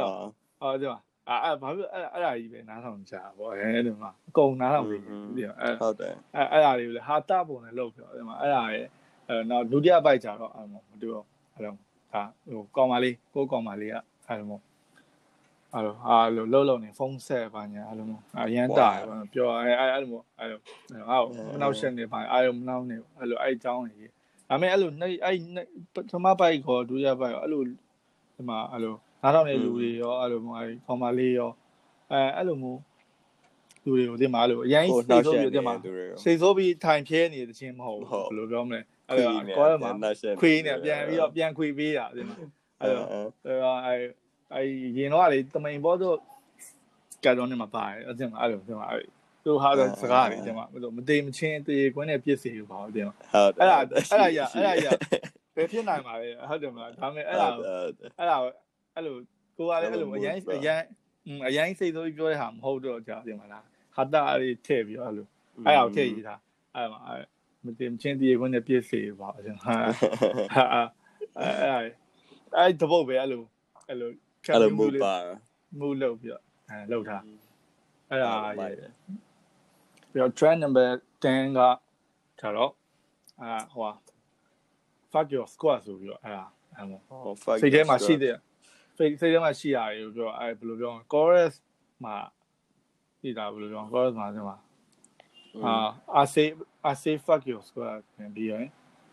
အော်ဒီမှာအာအဲ့ဘာဖြစ်အဲ့အဲ့ဒါကြီးပဲနားထောင်ကြပေါ့အဲဒီမှာအကုန်နားထောင်နေပြီဟုတ်တယ်အဲ့အဲ့ဒါလေးလေဟာတာပုံနဲ့လောက်ပြောဒီမှာအဲ့ဒါရဲ့ အဲ့တော့ဒုတိယပိုက်ကြတော့အဲ့မမတူတော့အဲ့တော့ဒါဟိုကောင်မလေးကိုကောင်မလေးကအဲ့လိုမျိုးအဲ့လိုဟာလိုလှုပ်လှုပ်နေဖုန်းဆက်ပါညာအဲ့လိုမျိုးအရန်တာပြောအဲ့အဲ့လိုမျိုးအဲ့လိုဟောမနောက်ဆက်နေပါအဲ့လိုမနောက်နေအဲ့လိုအဲ့အကြောင်းကြီးဒါပေမဲ့အဲ့လိုအဲ့ပထမပိုက်ခေါ်ဒုတိယပိုက်အဲ့လိုဒီမှာအဲ့လိုနားထောင်တဲ့လူတွေရောအဲ့လိုမျိုးအဲ့ကောင်မလေးရောအဲအဲ့လိုမျိုးလူတွေကိုဒီမှာအဲ့လိုအရင်စိတ်ဆိုးပြီးဒီမှာသူတွေစိတ်ဆိုးပြီးထိုင်ဖြဲနေတဲ့ချင်းမဟုတ်ဟုတ်ဘူးဘယ်လိုပြောမလဲ အဲ့ဒါကောရမှာခွေးနဲ့ပြန်ပြီးတော့ပြန်ခွေပေးတာဒီမှာအဲ့တော့အဲ့တော့အဲ့အဲ့ရင်တော့လေတမိန်ဘောတော့ကတော့နေမှာပါတယ်အဲ့ဒီမှာအဲ့လိုဒီမှာအဲ့သူဟာတော့စကားတွေဒီမှာမသေးမချင်းတေကွင်းနဲ့ပြစ်စီလို့ပါဒီမှာဟုတ်အဲ့ဒါအဲ့ဒါရအဲ့ဒါရဘယ်ဖြစ်နိုင်ပါလဲဟုတ်တယ်မလားဒါပေမဲ့အဲ့ဒါအဲ့ဒါအဲ့လိုကိုကလည်းအဲ့လိုအရင်အရင်အရင်စိတ်ဆိုးပြီးပြောတဲ့ဟာမဟုတ်တော့ကြာဒီမှာလားဟာတာအဲ့ဒီထည့်ပြီးတော့အဲ့လိုအဲ့ဒါကိုထည့်ရေးတာအဲ့မှာအဲ့ မတင်ချင်းတရေခွန်းနဲ့ပြည့်စေပါအရှင်ဟာဟာအဲ့အဲ့အဲ့တပုတ်ပဲအဲ့လိုအဲ့လိုအဲ့လိုမူပါမူလုပ်ပြီးတော့အဲလုပ်ထားအဲ့ဒါရေးပြီးတော့ trend number 10ကကျတော့အာဟို fuck your squad ဆိုပြီးတော့အဲ့ဒါအဲ့မို့ဟော fuck စိတ်ထဲမှာရှိတဲ့စိတ်စိတ်ထဲမှာရှိရတယ်လို့ပြောအဲ့ဘယ်လိုပြော chorus မှာဒီတာဘယ်လိုပြော chorus မှာဒီမှာ uh i say i say fuck your squad ပြန်ပြီးရင်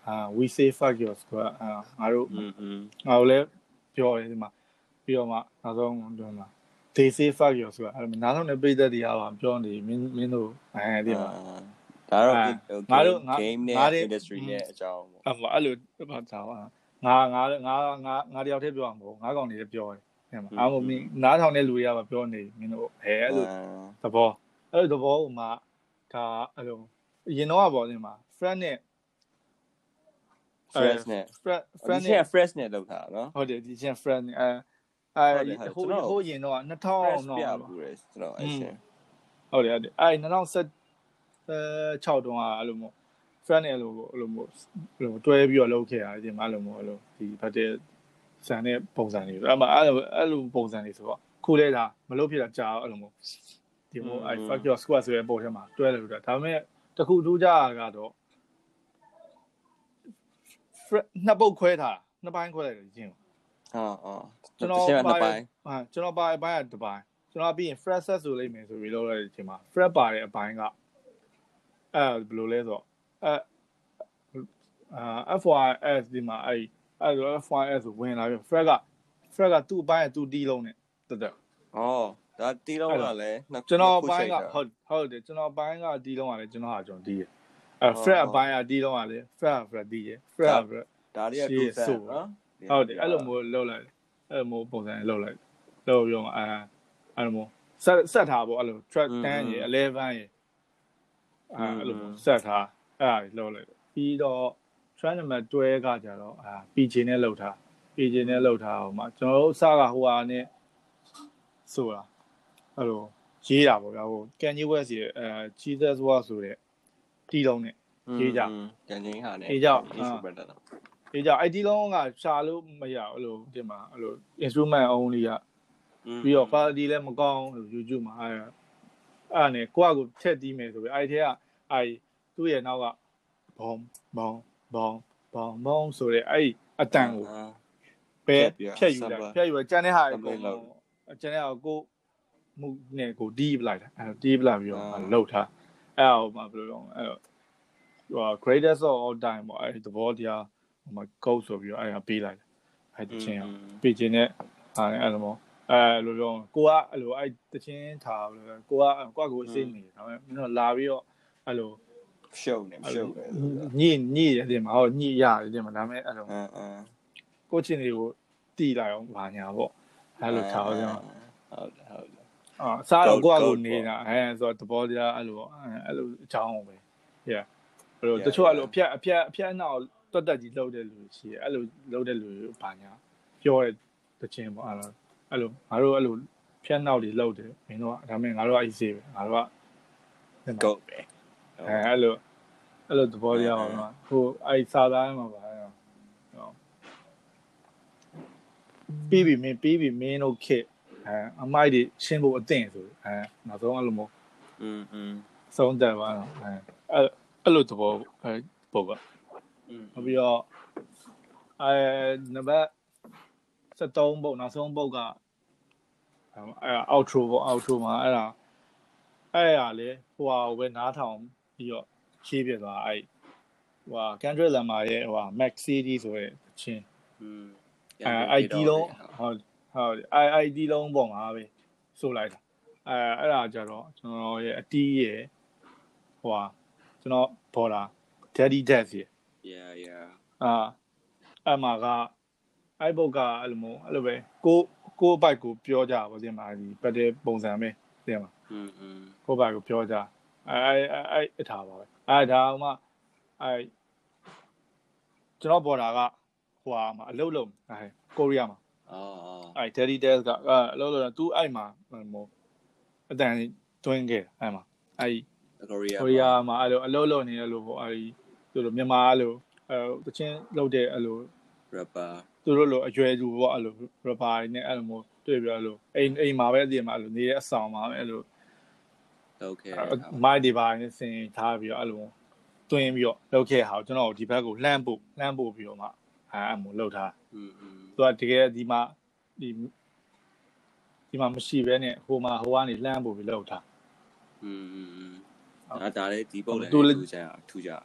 uh we say fuck your squad ငါတို့ငါတို့လည်းပြောတယ်ဒီမှာပြီးတော့မှနောက်ဆုံးပြောမှာ they say fuck your squad အဲ့ဒါနောက်ဆုံးလည်းပိတ်သက်တရားပါပြောနေမင်းမင်းတို့အဲဒီမှာဒါတော့ငါတို့ game နဲ့ industry နဲ့အကြောင်းပေါ့အဲ့လိုဘာသာပါငါငါငါငါငါတယောက်တည်းပြောအောင်ပေါ့ငါကောင်နေလည်းပြောတယ်အဲ့မှာအားမမင်းနားထောင်တဲ့လူတွေကပြောနေမင်းတို့အဲအဲ့လိုသဘောအဲ့လိုသဘောဟိုမှာ ဒါအဲ့လိုအရင်တော့ပေါ့ဒီမှာ friend နဲ့ fresh နဲ့ friend ဒီ friend ချနဲ့က် fresh နဲ့လောက်တာနော်ဟုတ်တယ်ဒီချင်း friend နဲ့အဲအဲဟုတ်တယ်ဟုတ်တယ်ကျွန်တော်ဟိုဟိုရင်တော့ fresh 2000တော့ပြဘူးလေကျွန်တော်အဲ့ရှင်ဟုတ်တယ်ဟုတ်တယ်အဲ2016တုန်းကအဲ့လိုမျိုး friend နဲ့အဲ့လိုအဲ့လိုမျိုးအဲ့လိုတွဲပြီးတော့လုပ်ခဲ့တာဒီမှာအဲ့လိုမျိုးအဲ့လိုဒီဘတ်တဲ့ဆန်တဲ့ပုံစံတွေအဲ့မှာအဲ့လိုအဲ့လိုပုံစံတွေဆိုတော့ခုလဲဒါမလုပ်ဖြစ်တာကြာတော့အဲ့လိုမျိုး ဒီမျိုးအဲ fuck your squad ဆိုတဲ့ပုံထဲမှာတွဲလို့တာဒါပေမဲ့တခုထူးခြားတာကတော့ friend နှစ်ပုတ်ခွဲထားတာနှစ်ပိုင်းခွဲလိုက်တယ်ချင်းဟာဟာကျွန်တော်တစ်ချက်ပါနှစ်ပိုင်းဟာကျွန်တော်ပါအပိုင်းကတစ်ပိုင်းကျွန်တော်ပြီးရင် fresh set ဆိုလိုက်မယ်ဆိုပြီးလောက်လိုက်တဲ့အချိန်မှာ fresh ပါတဲ့အပိုင်းကအဲဘယ်လိုလဲဆိုတော့အဲအာ FYS ဒီမှာအဲအဲလို FYS ကိုဝင်လာပြီး fresh က fresh ကသူ့အပိုင်းကသူ့တီးလုံးနဲ့တက်တက်ဩ ဒါတီးလုံးကလည်းနှစ်ကျွန်တော်အခုပိုင်းချိကတ်တာဟုတ်ဟုတ်တယ်ကျွန်တော်အပိုင်းကတီးလုံးကလည်းကျွန်တော်ဟာကျွန်တော်တီးရအဲဟုတ် fresh ဟုတ်အပိုင်းကတီးလုံးကလည်း fresh fresh တီးရ fresh fresh ဒါတွေကရှေ့ two fan ဆိုနော်ဟုတ်တယ်အဲ့လိုမျိုးလှုပ်လိုက်အဲ့လိုမျိုးပုံစံလှုပ်လိုက်လှုပ်ပြီးတော့အဲအဲ့လိုမျိုးဆက်ဆက်ထားပေါ့အဲ့လို track 10ရေ11ရေအဲအဲ့လိုမျိုးဆက်ထားအဲ့ဒါလှုပ်လိုက်ပြီးတော့ track number 12ကကြတော့အာ PJ နဲ့လှုပ်ထား PJ နဲ့လှုပ်ထားအောင်မှာကျွန်တော်တို့စကဟိုဟာနဲ့ဆိုတာ အဲ့လိုရေးတာပေါ့ဗျာဟို Kanye West ရဲ့အဲ Jesus Walk ဆိုတဲ့တီးလုံးနဲ့ရေးကြကန်ချင်းဟာနဲ့ရေးကြရေးစုပတ်တာနော်ဒီကြောင့် IT လုံးကရှာလို့မရဘူးအဲ့လိုဒီမှာအဲ့လို instrument only ကပြီးတော့ quality လည်းမကောင်းလို့ YouTube မှာအဲ့အဲ့ဒါနဲ့ကိုယ့်အကူထက်တီးမယ်ဆိုပြီးအဲ့ဒီထဲကအဲ့သူ့ရဲ့နောက်ကဘုံဘုံဘုံဘုံဘုံဆိုတဲ့အဲ့အတန်ကိုပဲဖြတ်ယူလိုက်ဖြတ်ယူလိုက်ကျန်တဲ့ဟာကိုကျန်တဲ့ဟာကို မှုနဲ့ကိုတီးပလိုက်တာအဲ့တီးပလိုက်ပြီးတော့လှုပ်ထားအဲ့ဟိုမှာဘယ်လိုလဲအဲ့ဟို greatest of all time ပေါ့အဲ့ဒီသဘောတရားဟိုမှာ code ဆိုပြီးတော့အဲ့ဒါပေးလိုက်တယ်အဲ့တချင်းအောင်ပေးခြင်းနဲ့ဟာအဲ့လိုမျိုးအဲ့လိုပြောကိုကအဲ့လိုအဲ့တချင်းထားလို့ကိုကကိုကကိုအစိမ့်နေဒါပေမဲ့မင်းတို့လာပြီးတော့အဲ့လိုရှုပ်နေရှုပ်နေညိညိရတယ်ဒီမှာဟောညိရတယ်ဒီမှာဒါပေမဲ့အဲ့လိုအင်းအင်းကိုချင်းတွေကိုတီးလိုက်အောင်ဗာညာပေါ့အဲ့လိုထားအောင်ဟုတ်တယ်ဟုတ်တယ် အာစားတော့ကိုကကို Goat နေတာအဲဆိုတော့သဘောတရားအဲ့လိုပေါ့အဲ့လိုအကြောင်းပဲ yeah ဘယ်လို Yeah, တချို့အဲ့လို yeah. အဖြတ်အဖြတ်အဖြတ်အနောက်တွတ်တက်ကြီးလှုပ်တဲ့လူရှိတယ်အဲ့လိုလှုပ်တဲ့လူဗာညာပြောတဲ့တခြင်းပေါ့အဲ့လိုအဲ့လိုငါတို့အဲ့လိုဖြတ်နောက်တွေလှုပ်တယ်မင်းတို့ကဒါပေမဲ့ငါတို့ကအေးစေးပဲငါတို့က go ပဲအဲအဲ့လိုအဲ့လိုသဘောတရားပါတော့ဟိုအဲ့စာသားမှာပါအဲ့တော့ပြီးပြီမင်းပြီးပြီမင်းတို့ခစ် အဲအမိုက်တွေရှင်းဖို့အသင့်ဆိုအဲနောက်ဆုံးအဲ့လိုမျိုး อืมอืม ဆုံးတယ်ပါတော့အဲအဲ့အဲ့လိုသဘောအဲပုံက อืม နောက်ပြီးတော့အဲနံပါတ်73ပုံနောက်ဆုံးပုံကအဲ outro ပေါ့ outro မှာအဲ့ဒါအဲ့ရလေဟိုဟာဝယ်နားထောင်ပြီးတော့ရှင်းပြသွားအဲ့ဟိုဟာ Kendrick Lamar ရဲ့ဟိုဟာ Max CD ဆိုတဲ့ချင်း อืม အဲ ID လုံးဟုတ် ဟုတ် IID လုံးပေါ်မှာပဲဆိုလိုက်တာအဲအဲ့ဒါကြတော့ကျွန်တော်ရဲ့အတီးရဲ့ဟိုဟာကျွန်တော်ဘော်လာ daddy death ရဲ့ yeah yeah အာအမကအဲ့ဘုတ်ကအဲ့လိုမျိုးအဲ့လိုပဲကိုကိုဘိုက်ကိုပြောကြပါစေမှာဒီပတ်တဲ့ပုံစံပဲတင်ပါอืมကိုဘိုက်ကိုပြောကြအဲ့အဲ့အထားပါပဲအဲ့ဒါမှအဲ့ကျွန်တော်ဘော်လာကဟိုဟာမှာအလုပ်လုပ်အဲကိုရီးယားမှာ အဲ့ Daddy Death ကအဲ့အလုတ်လုံးသူအဲ့မှာဟိုအတန်တွင်းခဲ့အဲ့မှာအဲ့ ကိုရီးယား ကိုရီးယားမှာအဲ့လိုအလုတ်လုံးနေလို့ပေါ့အဲ့သူတို့မြန်မာအဲ့လိုအဲတချင်းလုပ်တဲ့အဲ့လို rapper သူတို့လိုအရွယ်သူပေါ့အဲ့လို rapper တွေနဲ့အဲ့လိုမျိုးတွေ့ပြီးအဲ့လိုအိမ်အိမ်မှာပဲအပြင်မှာအဲ့လိုနေတဲ့အဆောင်မှာပဲအဲ့လို okay မိုက်ဒီပါနဲ့ဆင်ထားပြီးတော့အဲ့လို တွင်းပြီးတော့လောက်ခဲ့ဟာကိုကျွန်တော်ဒီဘက်ကိုလှမ်းပို့လှမ်းပို့ပြီးတော့မှအဲအမှုလောက်ထား อืมอืม သူကတကယ်ဒီမှာဒီဒီမှာမရှိဘဲနဲ့ဟိုမှာဟိုကနေလှမ်းပို့ပြီးလောက်ထား อืมอืมอืมဒါဒါလည်းဒီပုတ်လည်း သူလည်း ထူကြရထူကြရ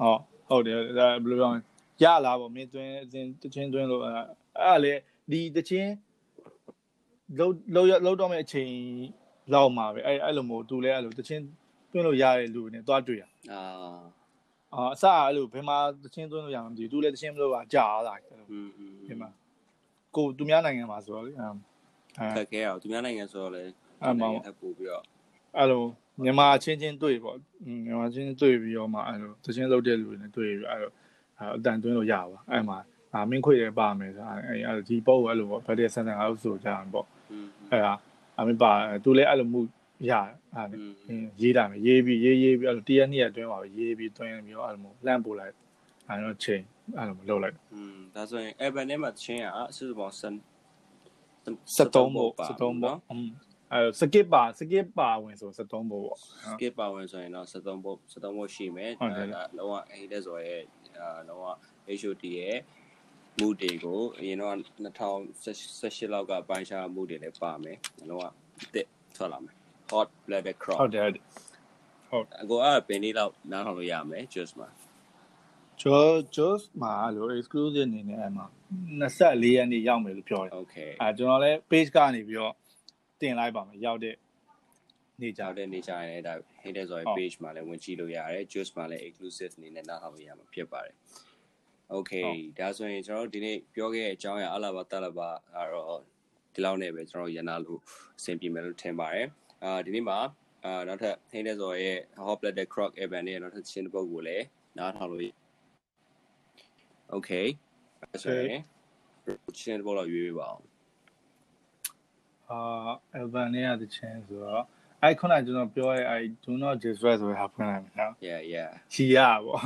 ဟောဟုတ်တယ်ဒါဘယ်လိုပြောလဲရလာပေါ့မင်းတွင်းအစဉ်တချင်းတွင်းလို့အဲ့အဲ့လေဒီတချင်းလောက်လောက်လောက်တော့မဲ့အချိန်လောက်မှာပဲအဲ့အဲ့လိုမျိုးသူလည်းအဲ့လိုတချင်းတွင်းလို့ရတဲ့လူတွေနဲ့သွားတွေ့ရ အာ အာအစအဲ့လိုဘယ်မှာတချင်းတွင်းလို့ရမှာမသိဘူးသူလည်းတချင်းမလို့ပါကြာလာတယ် อืมอืม ဒီမှာ ကိုသူများနိုင်ငံမှာဆိုတော့လေခက်ခဲအောင်သူများနိုင်ငံဆိုတော့လေအဲ့မှာပို့ပြီးတော့အဲ့လိုမြန်မာချင်းချင်းတွေ့ပေါ့မြန်မာချင်းချင်းတွေ့ပြီးတော့မှအဲ့လိုသချင်းလုပ်တဲ့လူတွေနဲ့တွေ့ပြီးအဲ့လိုအတန်တွင်းလို့ရပါအဲ့မှာအာမင်းခွေတယ်ပါမယ်ဆိုအဲ့အဲ့ဒီပေါ့အဲ့လိုပေါ့ဖက်တဲ့ဆန်ဆန်အောင်ဆိုကြအောင်ပေါ့အဲ့ဒါအမင်းပါသူလည်းအဲ့လိုမှုရအဲ့ရေးတာမယ်ရေးပြီးရေးရေးပြီးအဲ့လိုတရက်နှစ်ရက်အတွင်းမှာပဲရေးပြီးတွင်းပြီးတော့အဲ့လိုလှမ်းပို့လိုက်အဲ့တော့ချိန် အဲ့လိုမျိုးလုပ်လိုက် อืมဒါဆိုရင် Evan နဲ့မှချင်းอ่ะစုစုပေါင်း7 73ပို့73ပို့อืมအဲ့စကစ်ပါစကစ်ပါဝင်ဆို73ပို့ပေါ့ skip ပါဝင်ဆိုရင်တော့73ပို့73ပို့ရှိမယ် ဟုတ်တယ် ဒါလုံးဝအိတ်တဲ့ဆိုရဲအာလုံးဝ HOT ရဲ့မူတွေကိုအရင်တော့2018လောက်ကပိုင်းခြားမှုတွေလည်းပါမယ်လုံးဝတစ်ထွက်လာမယ် hot blooded crop ဟုတ်တယ် အကိုအဲ့ပင်လေးတော့နားထောင်လို့ရမယ် just မှာ ဂျောဂျော့မှာအဲ့လို exclusive အနေနဲ့အဲ့မှာ24ရက်နေ့ရောက်မယ်လို့ပြောတယ် okay အဲကျွန်တော်လည်း page ကနေပြီးတော့တင်လိုက်ပါမယ်ရောက်တဲ့နေ့ကြကြောက်တဲ့နေကြရင်ဒါ hater ဆိုရင်ဟုတ် page မှာလည်းဝင်ကြည့်လို့ရတယ် just မှာလည်း exclusive အနေနဲ့နားထောင်လို့ရမှာဖြစ်ပါတယ် okay ဒါဆိုရင်ကျွန်တော်တို့ဒီနေ့ပြောခဲ့တဲ့အကြောင်းအရာအလားပါတလားပါကတော့ဒီလောက်နဲ့ပဲကျွန်တော်ရန်နာလို့အဆင်ပြေမယ်လို့ထင်ပါတယ်အာဒီနေ့မှာအာနောက်ထပ် hater ဆိုရဲ့ hot blooded croc event နဲ့နောက်ထပ်ချင်းတစ်ပုတ်ကိုလည်းနားထောင်လို့ okay အဲ့ဆိုရင်ချင်းတစ်ပုတ်တော့ရွေးပေးပါအောင်အာ Alban နဲ့ရတဲ့ချင်းဆိုတော့အဲ့ခုနကကျွန်တော်ပြောရဲအဲ့ do not disrespect ဆိုတဲ့ဟာဖွင့်လိုက်မယ်နော် yeah yeah ချီရပေါ့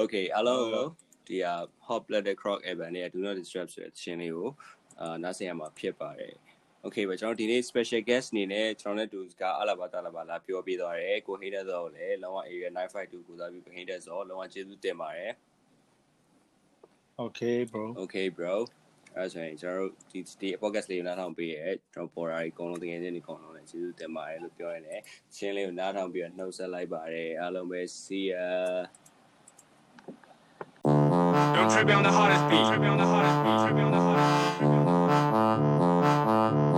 okay အားလုံးကိုဒီဟာ hot blooded croc evan နဲ့ do not disturb ဆိုတဲ့ချင်းလေးကိုအာနားဆင်ရမှာဖြစ်ပါတယ် okay ပဲကျွန်တော်ဒီနေ့ special guest အနေနဲ့ကျွန်တော်နဲ့တူကအလာဘာတလာဘာလာပြောပြသွားတယ်ကိုဟိတဲ့ဇော်ကိုလည်းလောက area 952ကိုစားပြီးကိုဟိတဲ့ဇော်လောကကျေးဇူးတင်ပါတယ် okay bro okay bro အဲ့ဆိုရင်ကျွန်တော်တို့ဒီဒီ podcast လေးကိုနားထောင်ပေးရဲကျွန်တော်ပေါ်ရာကြီးအကုန်လုံးတကယ်ချင်းဒီအကုန်လုံးလည်းကျေးဇူးတင်ပါတယ်လို့ပြောရတယ်ချင်းလေးကိုနားထောင်ပြီးတော့နှုတ်ဆက်လိုက်ပါတယ်အားလုံးပဲ see ya Don't trip on the hottest beat. Trip on the hottest beat. Trip on the hottest beat.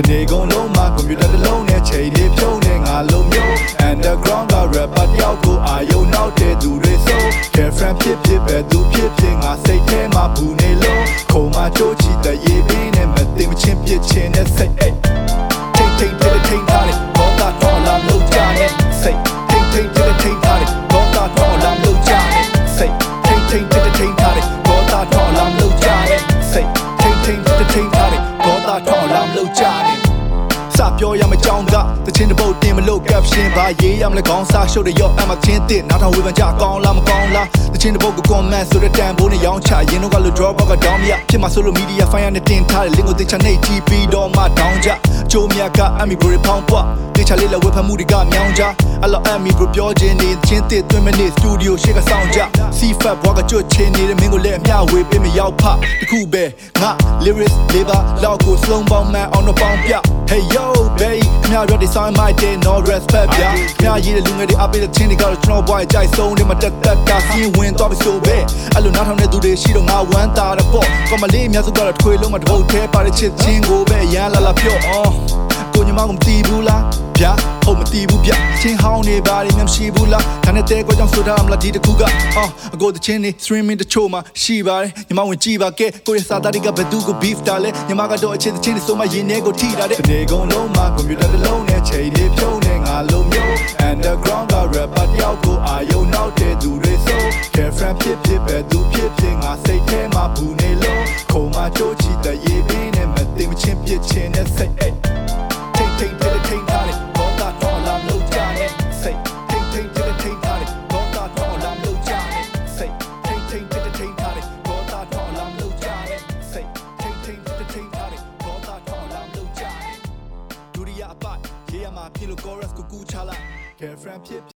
တနေ့ကုန်လုံးမှာကွန်ပျူတာတစ်လုံးနဲ့ချိန်လေးဖြုံးနေငါလုံးမျိုး underground က rapper တယောက်ကိုအာယုံနောက်တဲ့သူတွေဆို girlfriend ဖြစ်ဖြစ်ပဲသူဖြစ်ဖြစ်ငါစိတ်ထဲမှာဘူးနေလို့ခုံမချိုးချီတဲ့ရေးပင်းနဲ့မသိမချင်းပြစ်ချင်းနဲ့စိတ်အိတ်ထိတ်ထိတ်တဲ့ထိတ်ထားတယ်ဘောတာတော်လာလို့ကြတဲ့စိတ်ထိတ်ထိတ်တဲ့ထိတ်ထားတယ်ဘောတာတော်လာလို့ကြတဲ့စိတ်ထိတ်ထိတ်တဲ့ထိတ်ထားတယ်ဘောတာတော်လာလို့ကြတဲ့စိတ်ထိတ်ထိတ်တဲ့ထိတ်ထားတယ် ဘောတာတော်လာလို့ကြတဲ့စပြောရမယ့်ကြောင်းကတချင်းတစ်ပုတ်တင်မလို့ caption ဘာရေးရမလဲခေါင်းစားရှုပ်တဲ့ရော့အမချင်းတစ်နားထောင်ဝေဖန်ကြကောင်းလားမကောင်းလားတချင်းတစ်ပုတ်ကို comment ဆိုတဲ့တန်ဖိုးနဲ့ရောင်းချရင်တော့ကလို့ drop out က down မရဖြစ်မှာဆိုလို့ media fire နဲ့တင်ထားတဲ့ link ကိုတင်ချနေ TP တော့မှ down ကြအ ကျိုးမြတ်ကအမီ bro ဖောင်းပွားတင်ချလေးလည်းဝေဖန်မှုတွေကမြောင်းကြအဲ့လိုအမီ bro ပြောခြင်းနေချင်းတစ်တွင်မနေ studio ရှေ့ကဆောင်ကြ C fat ဘွားကကြွချင်းနေတဲ့မင်းကိုလည်းအမျှဝေပေးမရောက်ဖတခုပဲငါ lyrics labor လောက်ကို slow ပေါင်းမှန်အောင်တော့ပေါင်းပြ Hey yo baby ခင်ဗျားတို့ဒီ sign my day no respect ဗျာခင်ဗျားရေးတဲ့လူငယ်တွေအပေးတဲ့ချင်းတွေကတော့ကျွန်တော်ဘွားကြိုက်ဆုံးတယ်မတက်တက်ကစီးဝင်တော့ပြီဆိုပဲအဲ့လိုနားထောင်တဲ့သူတွေရှိတော့ငါဝမ်းသာတယ်ပေါ့ကောမလေးအများစုကတော့တစ်ခွေလုံးမှာတစ်ပုတ်သေးပါတဲ့ချစ်ချင်းကိုပဲရန်လာလာပြော့အော် ကိုညီမကမတီးဘူးလားဗျာဟုတ်မတီးဘူးဗျချင်းဟောင်းနေပါလိမ့်မျက်မရှိဘူးလားဒါနဲ့တဲကိုကြောင့်ဆိုတာမလားဒီတစ်ခုကအော်အကိုတချင်းနေ streaming တချို့မှာရှိပါတယ်ညီမဝင်ကြည့်ပါကဲကိုရစာသားတွေကဘယ်သူကို beef တာလဲညီမကတော့အချင်းတချင်းတွေဆိုမှရင်ထဲကိုထိတာတဲ့ဒီကုန်းလုံးမှာကွန်ပျူတာတစ်လုံးနဲ့ချိန်လေးဖြုံးနေငါလုံးမျိုး underground က rapper တယောက်ကိုအာယုံနောက်တဲ့သူတွေဆို girlfriend ဖြစ်ဖြစ်ပဲသူဖြစ်ဖြစ်ငါစိတ်ထဲမှာဘူးနေလို့ခုံမချိုးချီတဲ့ရေးပင်းနဲ့မသိမချင်းပြစ်ချင်းနဲ့စိတ်အိတ် ထိတ်ထိတ်တဲ့ထိတ်ထားတယ်ဘောတာတော်လာလို့ကြတဲ့စိတ်ထိတ်ထိတ်တဲ့ထိတ်ထားတယ်ဘောတာတော်လာလို့ကြတဲ့စိတ်ထိတ်ထိတ်တဲ့ထိတ်ထားတယ်ဘောတာတော်လာလို့ကြတဲ့စိတ်ထိတ်ထိတ်တဲ့ထိတ်ထားတယ်ဘောတာတော်လာလို့ကြတဲ့ဒုတိယအပတ်ရေးရမှာဖြစ်လို့ chorus ကိုကူးချလိုက် girlfriend ဖြစ်